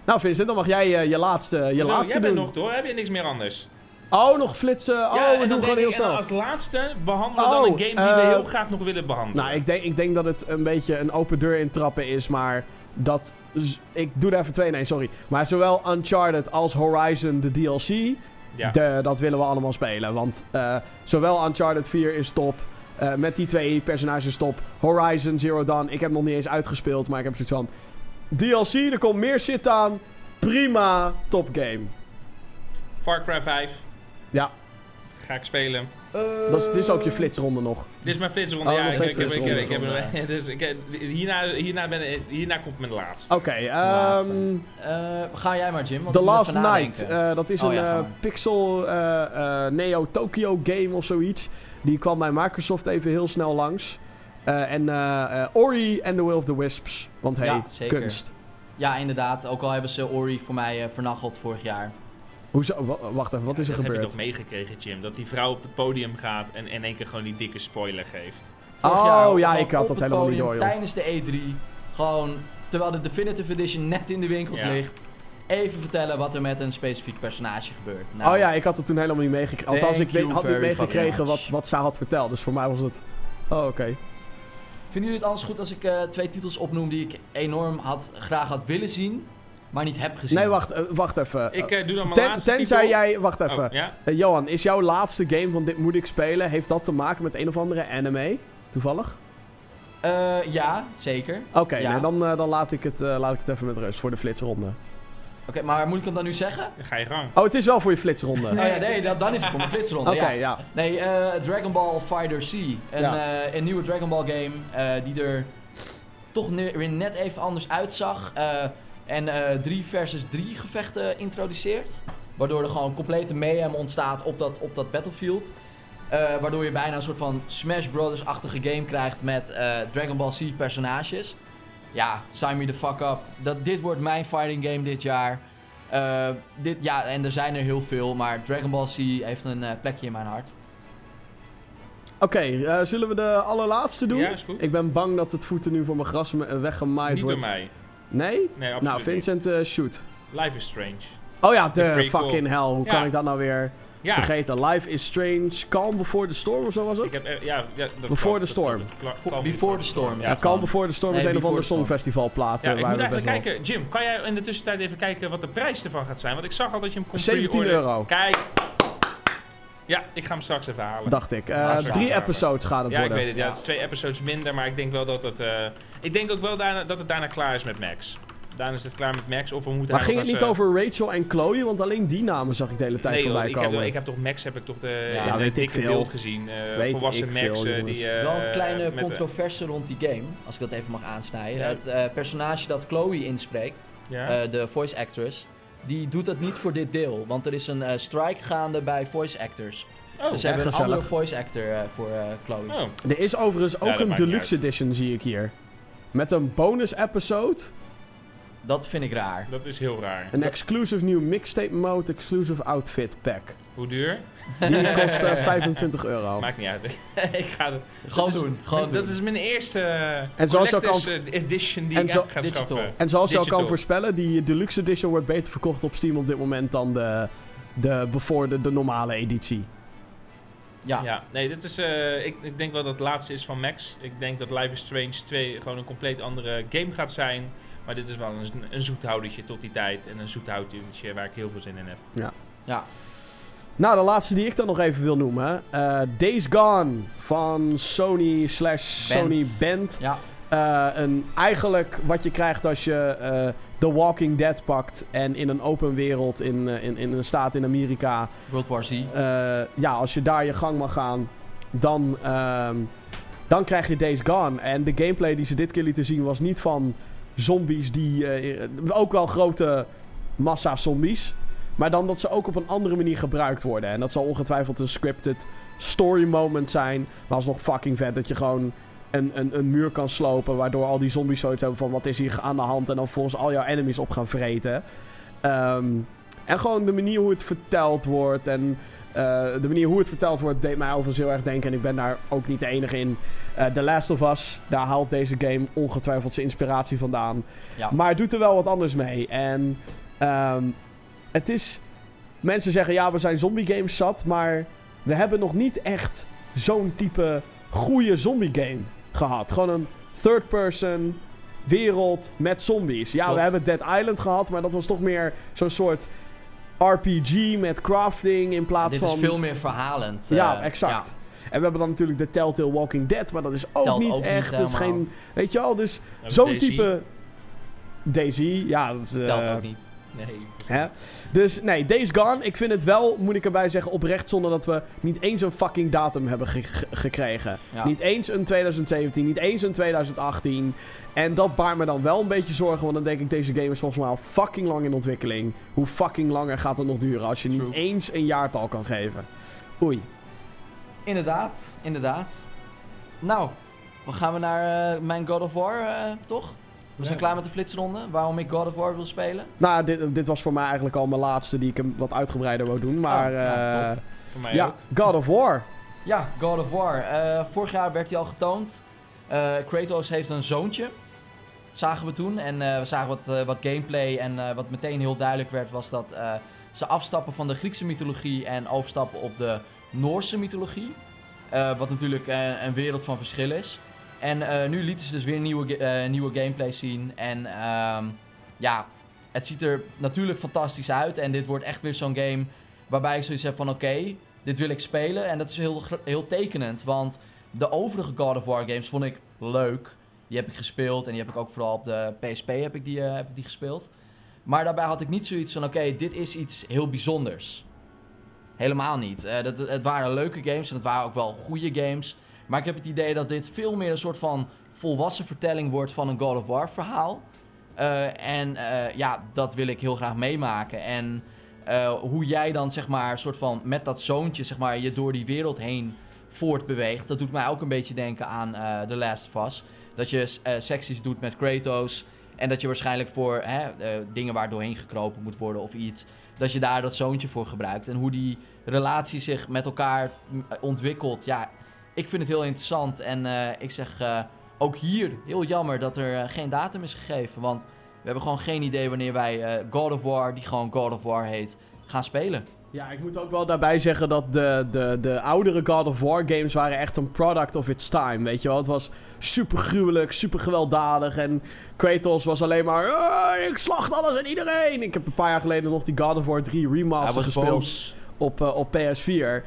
Nou Vincent, dan mag jij eh, je laatste, je Zo, laatste jij doen. bent nog door, heb je niks meer anders? Oh, nog flitsen. Oh, Ja, we doen gewoon heel ik, snel. als laatste behandelen we Oh, dan een game die we heel graag nog willen behandelen. Nou, ik denk, ik denk dat het een beetje een open deur intrappen is, maar dat... z- Ik doe er even twee, nee, sorry. Maar zowel Uncharted als Horizon, de DLC, ja. de, dat willen we allemaal spelen. Want eh, zowel Uncharted 4 is top, eh, met die twee personages top. Horizon Zero Dawn, ik heb nog niet eens uitgespeeld, maar ik heb zoiets van... DLC, er komt meer shit aan. Prima, top game. Far Cry 5 Ja, ga ik spelen. Dat is, dit is ook je flitsronde nog. Dit is mijn flitsronde. Oh, ja, ik, ik, ik, ik, ik, flitsronde. heb er- dus ik, eh, hierna, hierna, ben, hierna komt mijn laatste. Oké, ehm... Eh, ga jij maar, Jim. want The Last Night. eh, dat is Oh, een ja, eh, pixel eh, eh, Neo Tokyo game of zoiets. Die kwam bij Microsoft even heel snel langs. Eh, en eh, eh, Ori and the Will of the Wisps. Want hey, Ja, zeker. kunst. Ja, inderdaad. Ook al hebben ze Ori voor mij eh, vernacheld vorig jaar. Hoezo? Wa- Wacht even, wat is er dat heb je gebeurd? toch meegekregen, Jim? Dat die vrouw op het podium gaat en in één keer gewoon die dikke spoiler geeft. Vorig Oh, ja, ik had dat helemaal niet door, joh. Tijdens de E3. Gewoon, terwijl de Definitive Edition net in de winkels Ja. ligt. even vertellen wat er met een specifiek personage gebeurt. Nou, oh ja, ik had het toen helemaal niet meegekregen. Althans, ik had niet meegekregen wat, wat zij had verteld. Dus voor mij was het... Oh, oké. Vinden jullie het anders goed als ik eh, twee titels opnoem die ik enorm had, graag had willen zien, maar niet heb gezien? Nee, wacht, eh, wacht even. Ik eh, doe dan mijn Ten, laatste tenzij titel. jij... Wacht even. Oh, ja? Eh, Johan, is jouw laatste game van dit moet ik spelen... Heeft dat te maken met een of andere anime? Toevallig? Eh, ja, zeker. Oké, Ja. nee, dan, dan laat, ik het, eh, laat ik het even met rust voor de flitsronde. Oké, maar moet ik hem dan nu zeggen? Dan ga je gang. Oh, het is wel voor je flitsronde. (laughs) Oh ja, nee, dat, dan is het voor mijn flitsronde. Oké, ja. ja. Nee, eh, Dragon Ball Fighter C. Een, Ja. eh, een nieuwe Dragon Ball game eh, die er toch ne- weer net even anders uitzag. En eh 3 versus 3 gevechten introduceert. Waardoor er gewoon complete mayhem ontstaat op dat, op dat battlefield. Eh, waardoor je bijna een soort van Smash Brothers-achtige game krijgt met eh, Dragon Ball C personages. Ja, sign me the fuck up. Dat, dit wordt mijn fighting game dit jaar. Eh, dit, ja, en er zijn er heel veel, maar Dragon Ball C heeft een eh, plekje in mijn hart. Oké, eh, zullen we de allerlaatste doen? Ja, is goed. Ik ben bang dat het voeten nu voor mijn gras weggemaaid Niet door wordt. mij. Nee? Nee, absoluut Nou, Vincent, eh, shoot. Life is Strange. Oh ja, De fucking hell. Hoe Ja. kan ik dat nou weer Ja, vergeten? Life is Strange, Calm Before the Storm of zo was het? ik heb, eh, ja, ja dat Before the Storm. Before the Storm, Ja, ja. Calm Before the Storm is een of Before ander the Storm. songfestivalplaat. Ja, ik waar moet eigenlijk wel- kijken. Jim, kan jij in de tussentijd even kijken wat de prijs ervan gaat zijn? Want ik zag al dat je hem kon 17 pre-orderen. euro. Kijk. Ja, ik ga hem straks even halen. Dacht ik. Eh, Ja, drie episodes gaat het ja, ik worden. weet het. Ja, Ja. het is twee episodes minder, maar ik denk wel dat het... eh, ik denk ook wel daarna, dat het daarna klaar is met Max. Daarna is het klaar met Max, of we moeten Maar ging het niet over Rachel en Chloe? Want alleen die namen zag ik de hele tijd nee, voorbij ik heb, komen. ik heb toch Max heb ik toch de, Ja, in de weet ik dikke veel. beeld gezien. eh, Weet volwassen ik Max veel, die... eh, Wel een kleine controverse rond die game, als ik dat even mag aansnijden. Ja. Het eh, personage dat Chloe inspreekt, ja? eh, de voice actress, die doet dat niet voor dit deel. Want er is een eh, strike gaande bij voice actors. oh, dus ze hebben een gezellig. andere voice actor eh, voor eh, Chloe. oh, Er is overigens ook een deluxe edition, zie ik hier. Met een bonus episode. Dat vind ik raar. dat is heel raar. Een exclusive nieuw mixtape mode, exclusive outfit pack. Hoe duur? Die kost eh, 25 euro. Maakt niet uit. (laughs) ik ga het... Gewoon dat is- doen, gewoon Dat doen. is mijn eerste eh, En zoals je collectors, eh, edition die en ik zo- ga Digital. schaffen. En zoals je al kan voorspellen, die deluxe edition wordt beter verkocht op Steam op dit moment dan de, de, before de, de normale editie. Ja. Ja, nee, dit is, eh, ik, ik denk wel dat het laatste is van Max. Ik denk dat Life is Strange 2 gewoon een compleet andere game gaat zijn. Maar dit is wel een, een zoethoudertje tot die tijd. En een zoethoudertje waar ik heel veel zin in heb. ja. Nou, de laatste die ik dan nog even wil noemen. eh, Days Gone van Sony slash. Sony Band. Ja, Eh, een, eigenlijk wat je krijgt als je eh, The Walking Dead pakt en in een open wereld in, in, in een staat in Amerika. World War Z. ja, als je daar je gang mag gaan, dan, ehm, dan krijg je Days Gone. En de gameplay die ze dit keer lieten zien was niet van zombies die... ook wel grote massa zombies. Maar dan dat ze ook op een andere manier gebruikt worden. En dat zal ongetwijfeld een scripted story moment zijn. Maar alsnog fucking vet dat je gewoon een, een, een muur kan slopen. Waardoor al die zombies zoiets hebben van wat is hier aan de hand. En dan volgens al jouw enemies op gaan vreten. Ehm, en gewoon de manier hoe het verteld wordt. En eh, de manier hoe het verteld wordt deed mij overigens heel erg denken. En ik ben daar ook niet de enige in. Eh The Last of Us, daar haalt deze game ongetwijfeld zijn inspiratie vandaan. Ja. Maar het doet er wel wat anders mee. En ehm, het is... Mensen zeggen, ja, we zijn zombie games zat. Maar we hebben nog niet echt zo'n type goede zombie game gehad. Gewoon een third person wereld met zombies. Ja, Klopt. we hebben Dead Island gehad, maar dat was toch meer zo'n soort RPG met crafting in plaats Dit van... is veel meer verhalend. Ja, eh, exact. En we hebben dan natuurlijk de Telltale Walking Dead, maar dat is ook Telt niet ook niet echt. dat is geen, weet je wel, dus zo'n type Daisy, ja, dat is, Ja, eh, telt ook niet. Nee. Hè? Dus nee, Days Gone, ik vind het wel, moet ik erbij zeggen, oprecht zonder dat we niet eens een fucking datum hebben ge- ge- gekregen. Ja. Niet eens een 2017, niet eens een 2018. En dat baart me dan wel een beetje zorgen, want dan denk ik, deze game is volgens mij al fucking lang in ontwikkeling. Hoe fucking langer gaat het nog duren als je niet eens een jaartal kan geven? Oei. Inderdaad, inderdaad. Nou, dan gaan we naar mijn God of War, eh, toch? We zijn Ja. klaar met de flitsronde. Waarom ik God of War wil spelen. Nou, dit, dit was voor mij eigenlijk al mijn laatste die ik hem wat uitgebreider wou doen. Maar Oh, nou, eh. Voor mij ja, ook. God of War. Ja, God of War. Eh, vorig jaar werd hij al getoond. Eh, Kratos heeft een zoontje. zagen we toen. En eh, we zagen wat, wat gameplay. En eh, wat meteen heel duidelijk werd, was dat eh, ze afstappen van de Griekse mythologie en overstappen op de Noorse mythologie. Eh, wat natuurlijk een wereld van verschil is. En eh, nu lieten ze dus weer nieuwe, eh, nieuwe gameplay zien. En ehm, ja, het ziet er natuurlijk fantastisch uit. En dit wordt echt weer zo'n game waarbij ik zoiets heb van oké, dit wil ik spelen. En dat is heel, heel tekenend. Want de overige God of War games vond ik leuk. Die heb ik gespeeld. En die heb ik ook vooral op de PSP heb ik die, eh, heb ik die gespeeld. Maar daarbij had ik niet zoiets van oké, dit is iets heel bijzonders. Helemaal niet. Dat, het waren leuke games en het waren ook wel goede games. Maar ik heb het idee dat dit veel meer een soort van volwassen vertelling wordt van een God of War verhaal. Eh, en eh, ja, dat wil ik heel graag meemaken. En eh, hoe jij dan zeg maar soort van met dat zoontje zeg maar je door die wereld heen voortbeweegt. Dat doet mij ook een beetje denken aan The Last of Us. Dat je secties doet met Kratos. En dat je waarschijnlijk voor hè, dingen waar doorheen gekropen moet worden of iets. Dat je daar dat zoontje voor gebruikt. En hoe die relatie zich met elkaar ontwikkelt. Ja, ik vind het heel interessant. En eh, ik zeg eh, ook hier heel jammer dat er eh, geen datum is gegeven. Want we hebben gewoon geen idee wanneer wij eh, God of War, die gewoon God of War heet, gaan spelen. Ja, ik moet ook wel daarbij zeggen dat de, de, de oudere God of War games waren echt een product of its time. Weet je wel, het was super gruwelijk, super gewelddadig. En Kratos was alleen maar. "Ah, ik slacht alles en iedereen. Ik heb een paar jaar geleden nog die God of War 3 Hij remaster gespeeld boos. op, eh, op PS4.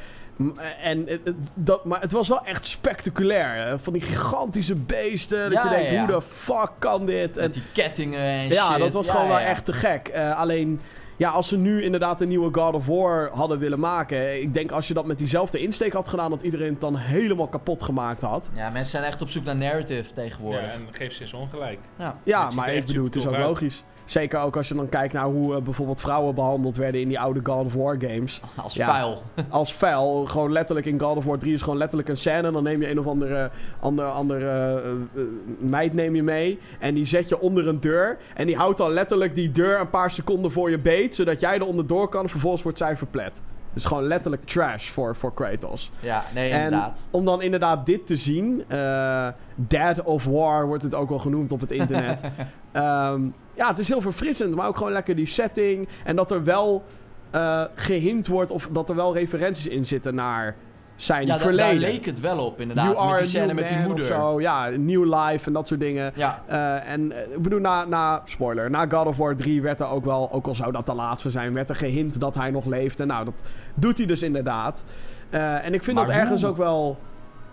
En dat, maar het was wel echt spectaculair. hè. Van die gigantische beesten. Dat Ja, je denkt, ja, ja. hoe de fuck kan dit? En Met die kettingen en ja, shit. dat was Ja, gewoon ja, wel ja. echt te gek. Eh, alleen, ja, als ze nu inderdaad een nieuwe God of War hadden willen maken. Ik denk als je dat met diezelfde insteek had gedaan, dat iedereen het dan helemaal kapot gemaakt had. Ja, mensen zijn echt op zoek naar narrative tegenwoordig. Ja, en geef ze eens ongelijk. Ja. Ja, maar ik bedoel, het is ook uit. logisch. Zeker ook als je dan kijkt naar hoe eh, bijvoorbeeld vrouwen behandeld werden in die oude God of War games. Als Ja. vuil. (laughs) Als vuil, gewoon letterlijk in God of War 3 is gewoon letterlijk een scène. Dan neem je een of andere, andere, andere eh, eh, meid neem je mee. En die zet je onder een deur. En die houdt dan letterlijk die deur een paar seconden voor je beet. Zodat jij er onderdoor kan. Vervolgens wordt zij verplet. Dus gewoon letterlijk trash voor, voor Kratos. Ja, nee, En inderdaad. om dan inderdaad dit te zien. eh Dead of War wordt het ook wel genoemd op het internet. (laughs) Ehm, ja, het is heel verfrissend. Maar ook gewoon lekker die setting. En dat er wel eh gehint wordt. Of dat er wel referenties in zitten naar zijn Ja, verleden. daar leek het wel op inderdaad. You met die scène met die moeder. Zo. Ja, New Life en dat soort dingen. Ja, Eh, en eh, ik bedoel, na, na, spoiler, na God of War 3 werd er ook wel, ook al zou dat de laatste zijn, werd er gehint dat hij nog leeft. En nou, dat doet hij dus inderdaad. Eh, en ik vind Maar dat ergens ook wel,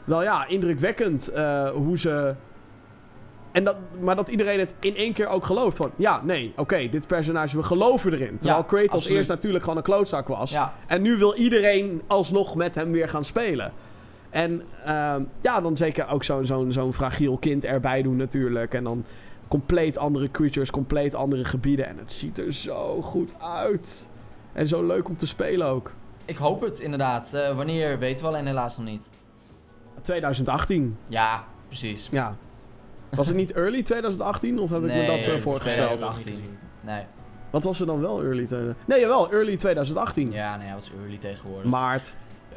wel ja, indrukwekkend eh, hoe ze... En dat, maar dat iedereen het in één keer ook gelooft. Van, ja, nee, oké, dit personage, we geloven erin. Terwijl Ja, Kratos absoluut. eerst natuurlijk gewoon een klootzak was. ja. En nu wil iedereen alsnog met hem weer gaan spelen. En ehm, ja, dan zeker ook zo'n zo'n zo'n fragiel kind erbij doen natuurlijk. En dan compleet andere creatures, compleet andere gebieden. En het ziet er zo goed uit. En zo leuk om te spelen ook. Ik hoop het inderdaad. Eh, wanneer weten we alleen helaas nog niet. 2018, Ja, precies. ja. Was het niet early 2018 of heb ik me dat eh, voorgesteld? 2018. Nee. Wat was er dan wel early? Nee, jawel, early 2018. Ja, nee, dat is early tegenwoordig. Maart. (laughs)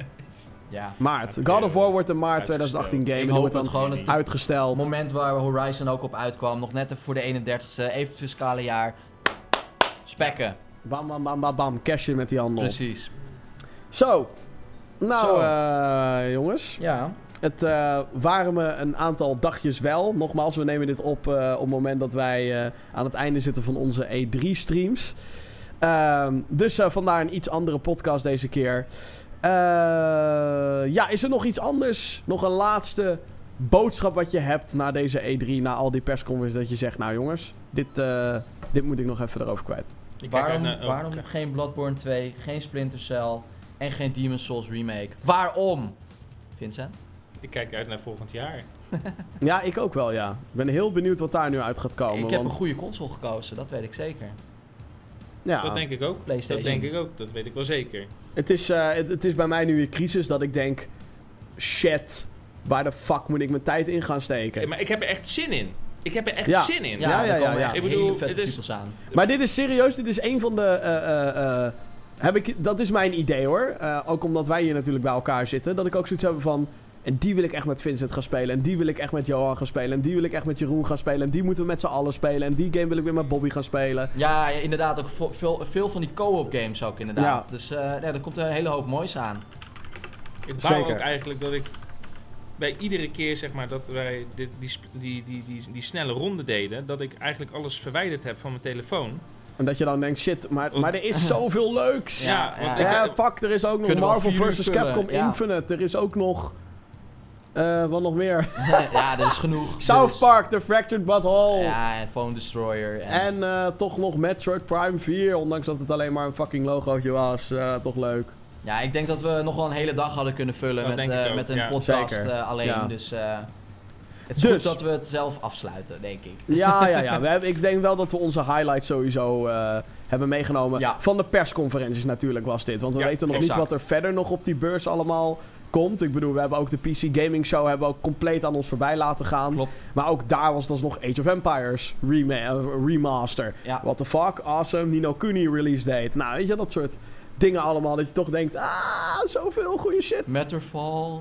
ja. Maart. God of War wordt een maart uitgesteld. 2018 game. Ik en die hoop wordt het dan gewoon het uitgesteld. moment waar Horizon ook op uitkwam. Nog net even voor de 31ste. Even het fiscale jaar. Spekken. Bam, bam, bam, bam, bam. Cashen met die handel. Precies. Zo. Nou, Zo. eh, jongens. Ja. Het eh, waren me een aantal dagjes wel. Nogmaals, we nemen dit op eh, op het moment dat wij eh, aan het einde zitten van onze E3-streams. dus eh, vandaar een iets andere podcast deze keer. Eh, ja, is er nog iets anders? Nog een laatste boodschap wat je hebt na deze E3, na al die persconferenties, dat je zegt, nou jongens, dit, eh, dit moet ik nog even erover kwijt. Waarom, naar- oh, waarom geen Bloodborne 2, geen Splinter Cell en geen Demon's Souls remake? Waarom? Vincent? Ik kijk uit naar volgend jaar. (laughs) Ja, ik ook wel, ja. Ik ben heel benieuwd wat daar nu uit gaat komen. ik heb want, een goede console gekozen, dat weet ik zeker. ja, Dat denk ik ook. PlayStation. Dat denk ik ook. Dat weet ik wel zeker. Het is, eh, het, het is bij mij nu een crisis dat ik denk... Shit, waar de fuck moet ik mijn tijd in gaan steken? Maar ik heb er echt zin in. Ik heb er echt Ja. zin in. Ja, Ja, ja, ja, Ik bedoel, het is- aan. Maar dit is serieus, dit is een van de... eh, eh, eh, heb ik, dat is mijn idee hoor. Eh, ook omdat wij hier natuurlijk bij elkaar zitten. Dat ik ook zoiets heb van... En die wil ik echt met Vincent gaan spelen. En die wil ik echt met Johan gaan spelen. En die wil ik echt met Jeroen gaan spelen. En die moeten we met z'n allen spelen. En die game wil ik weer met Bobby gaan spelen. Ja, ja, inderdaad. Ook veel, veel van die co-op games ook inderdaad. Ja. Dus eh ja, er komt een hele hoop moois aan. Ik wou Zeker. ook eigenlijk dat ik bij iedere keer zeg maar dat wij dit, die, die, die, die, die snelle ronde deden, dat ik eigenlijk alles verwijderd heb van mijn telefoon. En dat je dan denkt, shit, maar, maar er is zoveel leuks. Ja, Ja, ja, want Ja, ik- fuck, er is ook nog Marvel vs. Capcom ja. Infinite. Er is ook nog... eh, wat nog meer? (laughs) ja, dat is genoeg. (laughs) South Dus- Park, The Fractured But Whole. Ja, en Phone Destroyer. En, En eh, toch nog Metroid Prime 4. Ondanks dat het alleen maar een fucking logootje was. eh, toch leuk. ja, ik denk dat we nog wel een hele dag hadden kunnen vullen Dat met, eh, met een ja. podcast Zeker. eh, alleen. Ja. Dus eh, het is Dus. goed dat we het zelf afsluiten, denk ik. Ja, ja, ja. (laughs) We hebben, ik denk wel dat we onze highlights sowieso eh, hebben meegenomen. Ja. Van de persconferenties natuurlijk was dit. Want we Ja, weten nog exact. niet wat er verder nog op die beurs allemaal komt. Ik bedoel, we hebben ook de PC Gaming Show hebben we ook compleet aan ons voorbij laten gaan. Klopt. Maar ook daar was dat nog Age of Empires rema- eh, remaster. Ja. What the fuck, awesome. Nino Kuni release date. Nou, weet je, dat soort dingen allemaal. Dat je toch denkt, ah, zoveel goede shit. Matterfall.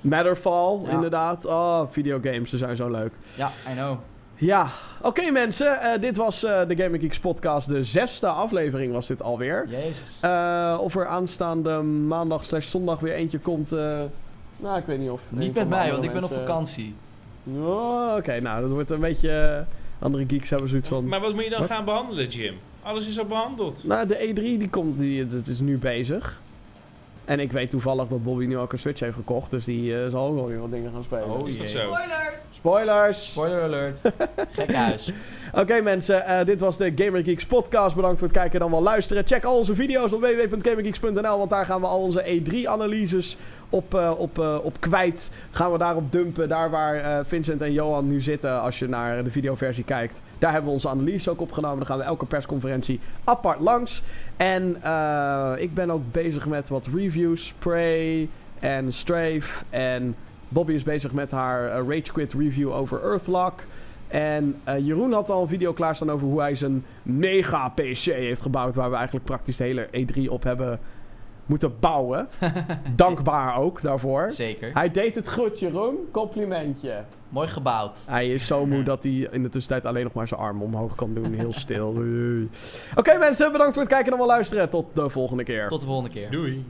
Matterfall, Ja. inderdaad. Oh, videogames, ze zijn zo leuk. Ja, I know. Ja, oké mensen. eh, dit was eh, de Gaming Geeks podcast. De zesde aflevering was dit alweer. Jezus. Eh, of er aanstaande maandag slash zondag weer eentje komt... eh, nou, ik weet niet of... Niet met mij, want ik ben op vakantie. Oh, oké, nou, dat wordt een beetje... andere geeks hebben zoiets van... Maar wat moet je dan Wat? gaan behandelen, Jim? Alles is al behandeld. Nou, de E3 die komt, die, dat is nu bezig. En ik weet toevallig dat Bobby nu ook een Switch heeft gekocht. Dus die eh, zal ook wel weer wat dingen gaan spelen. Oh, is dat jee. zo? Spoilers! Spoiler alert. (laughs) Gek huis. Oké mensen, eh, dit was de Gamer Geeks podcast. Bedankt voor het kijken en dan wel luisteren. Check al onze video's op www.gamergeeks.nl, want daar gaan we al onze E3-analyses op, eh, op, eh, op kwijt. Gaan we daarop dumpen, daar waar eh, Vincent en Johan nu zitten als je naar de videoversie kijkt. Daar hebben we onze analyses ook opgenomen. Dan gaan we elke persconferentie apart langs. En eh, ik ben ook bezig met wat reviews, Prey en Strafe. En Bobby is bezig met haar eh, Rage Quit review over Earthlock. En eh, Jeroen had al een video klaarstaan over hoe hij zijn mega PC heeft gebouwd. Waar we eigenlijk praktisch de hele E3 op hebben moeten bouwen. (laughs) Dankbaar ook daarvoor. Zeker. Hij deed het goed, Jeroen. Complimentje. Mooi gebouwd. Hij is zo moe (laughs) dat hij in de tussentijd alleen nog maar zijn arm omhoog kan doen. Heel stil. Oké mensen, bedankt voor het kijken en wel luisteren. Tot de volgende keer. Tot de volgende keer. Doei.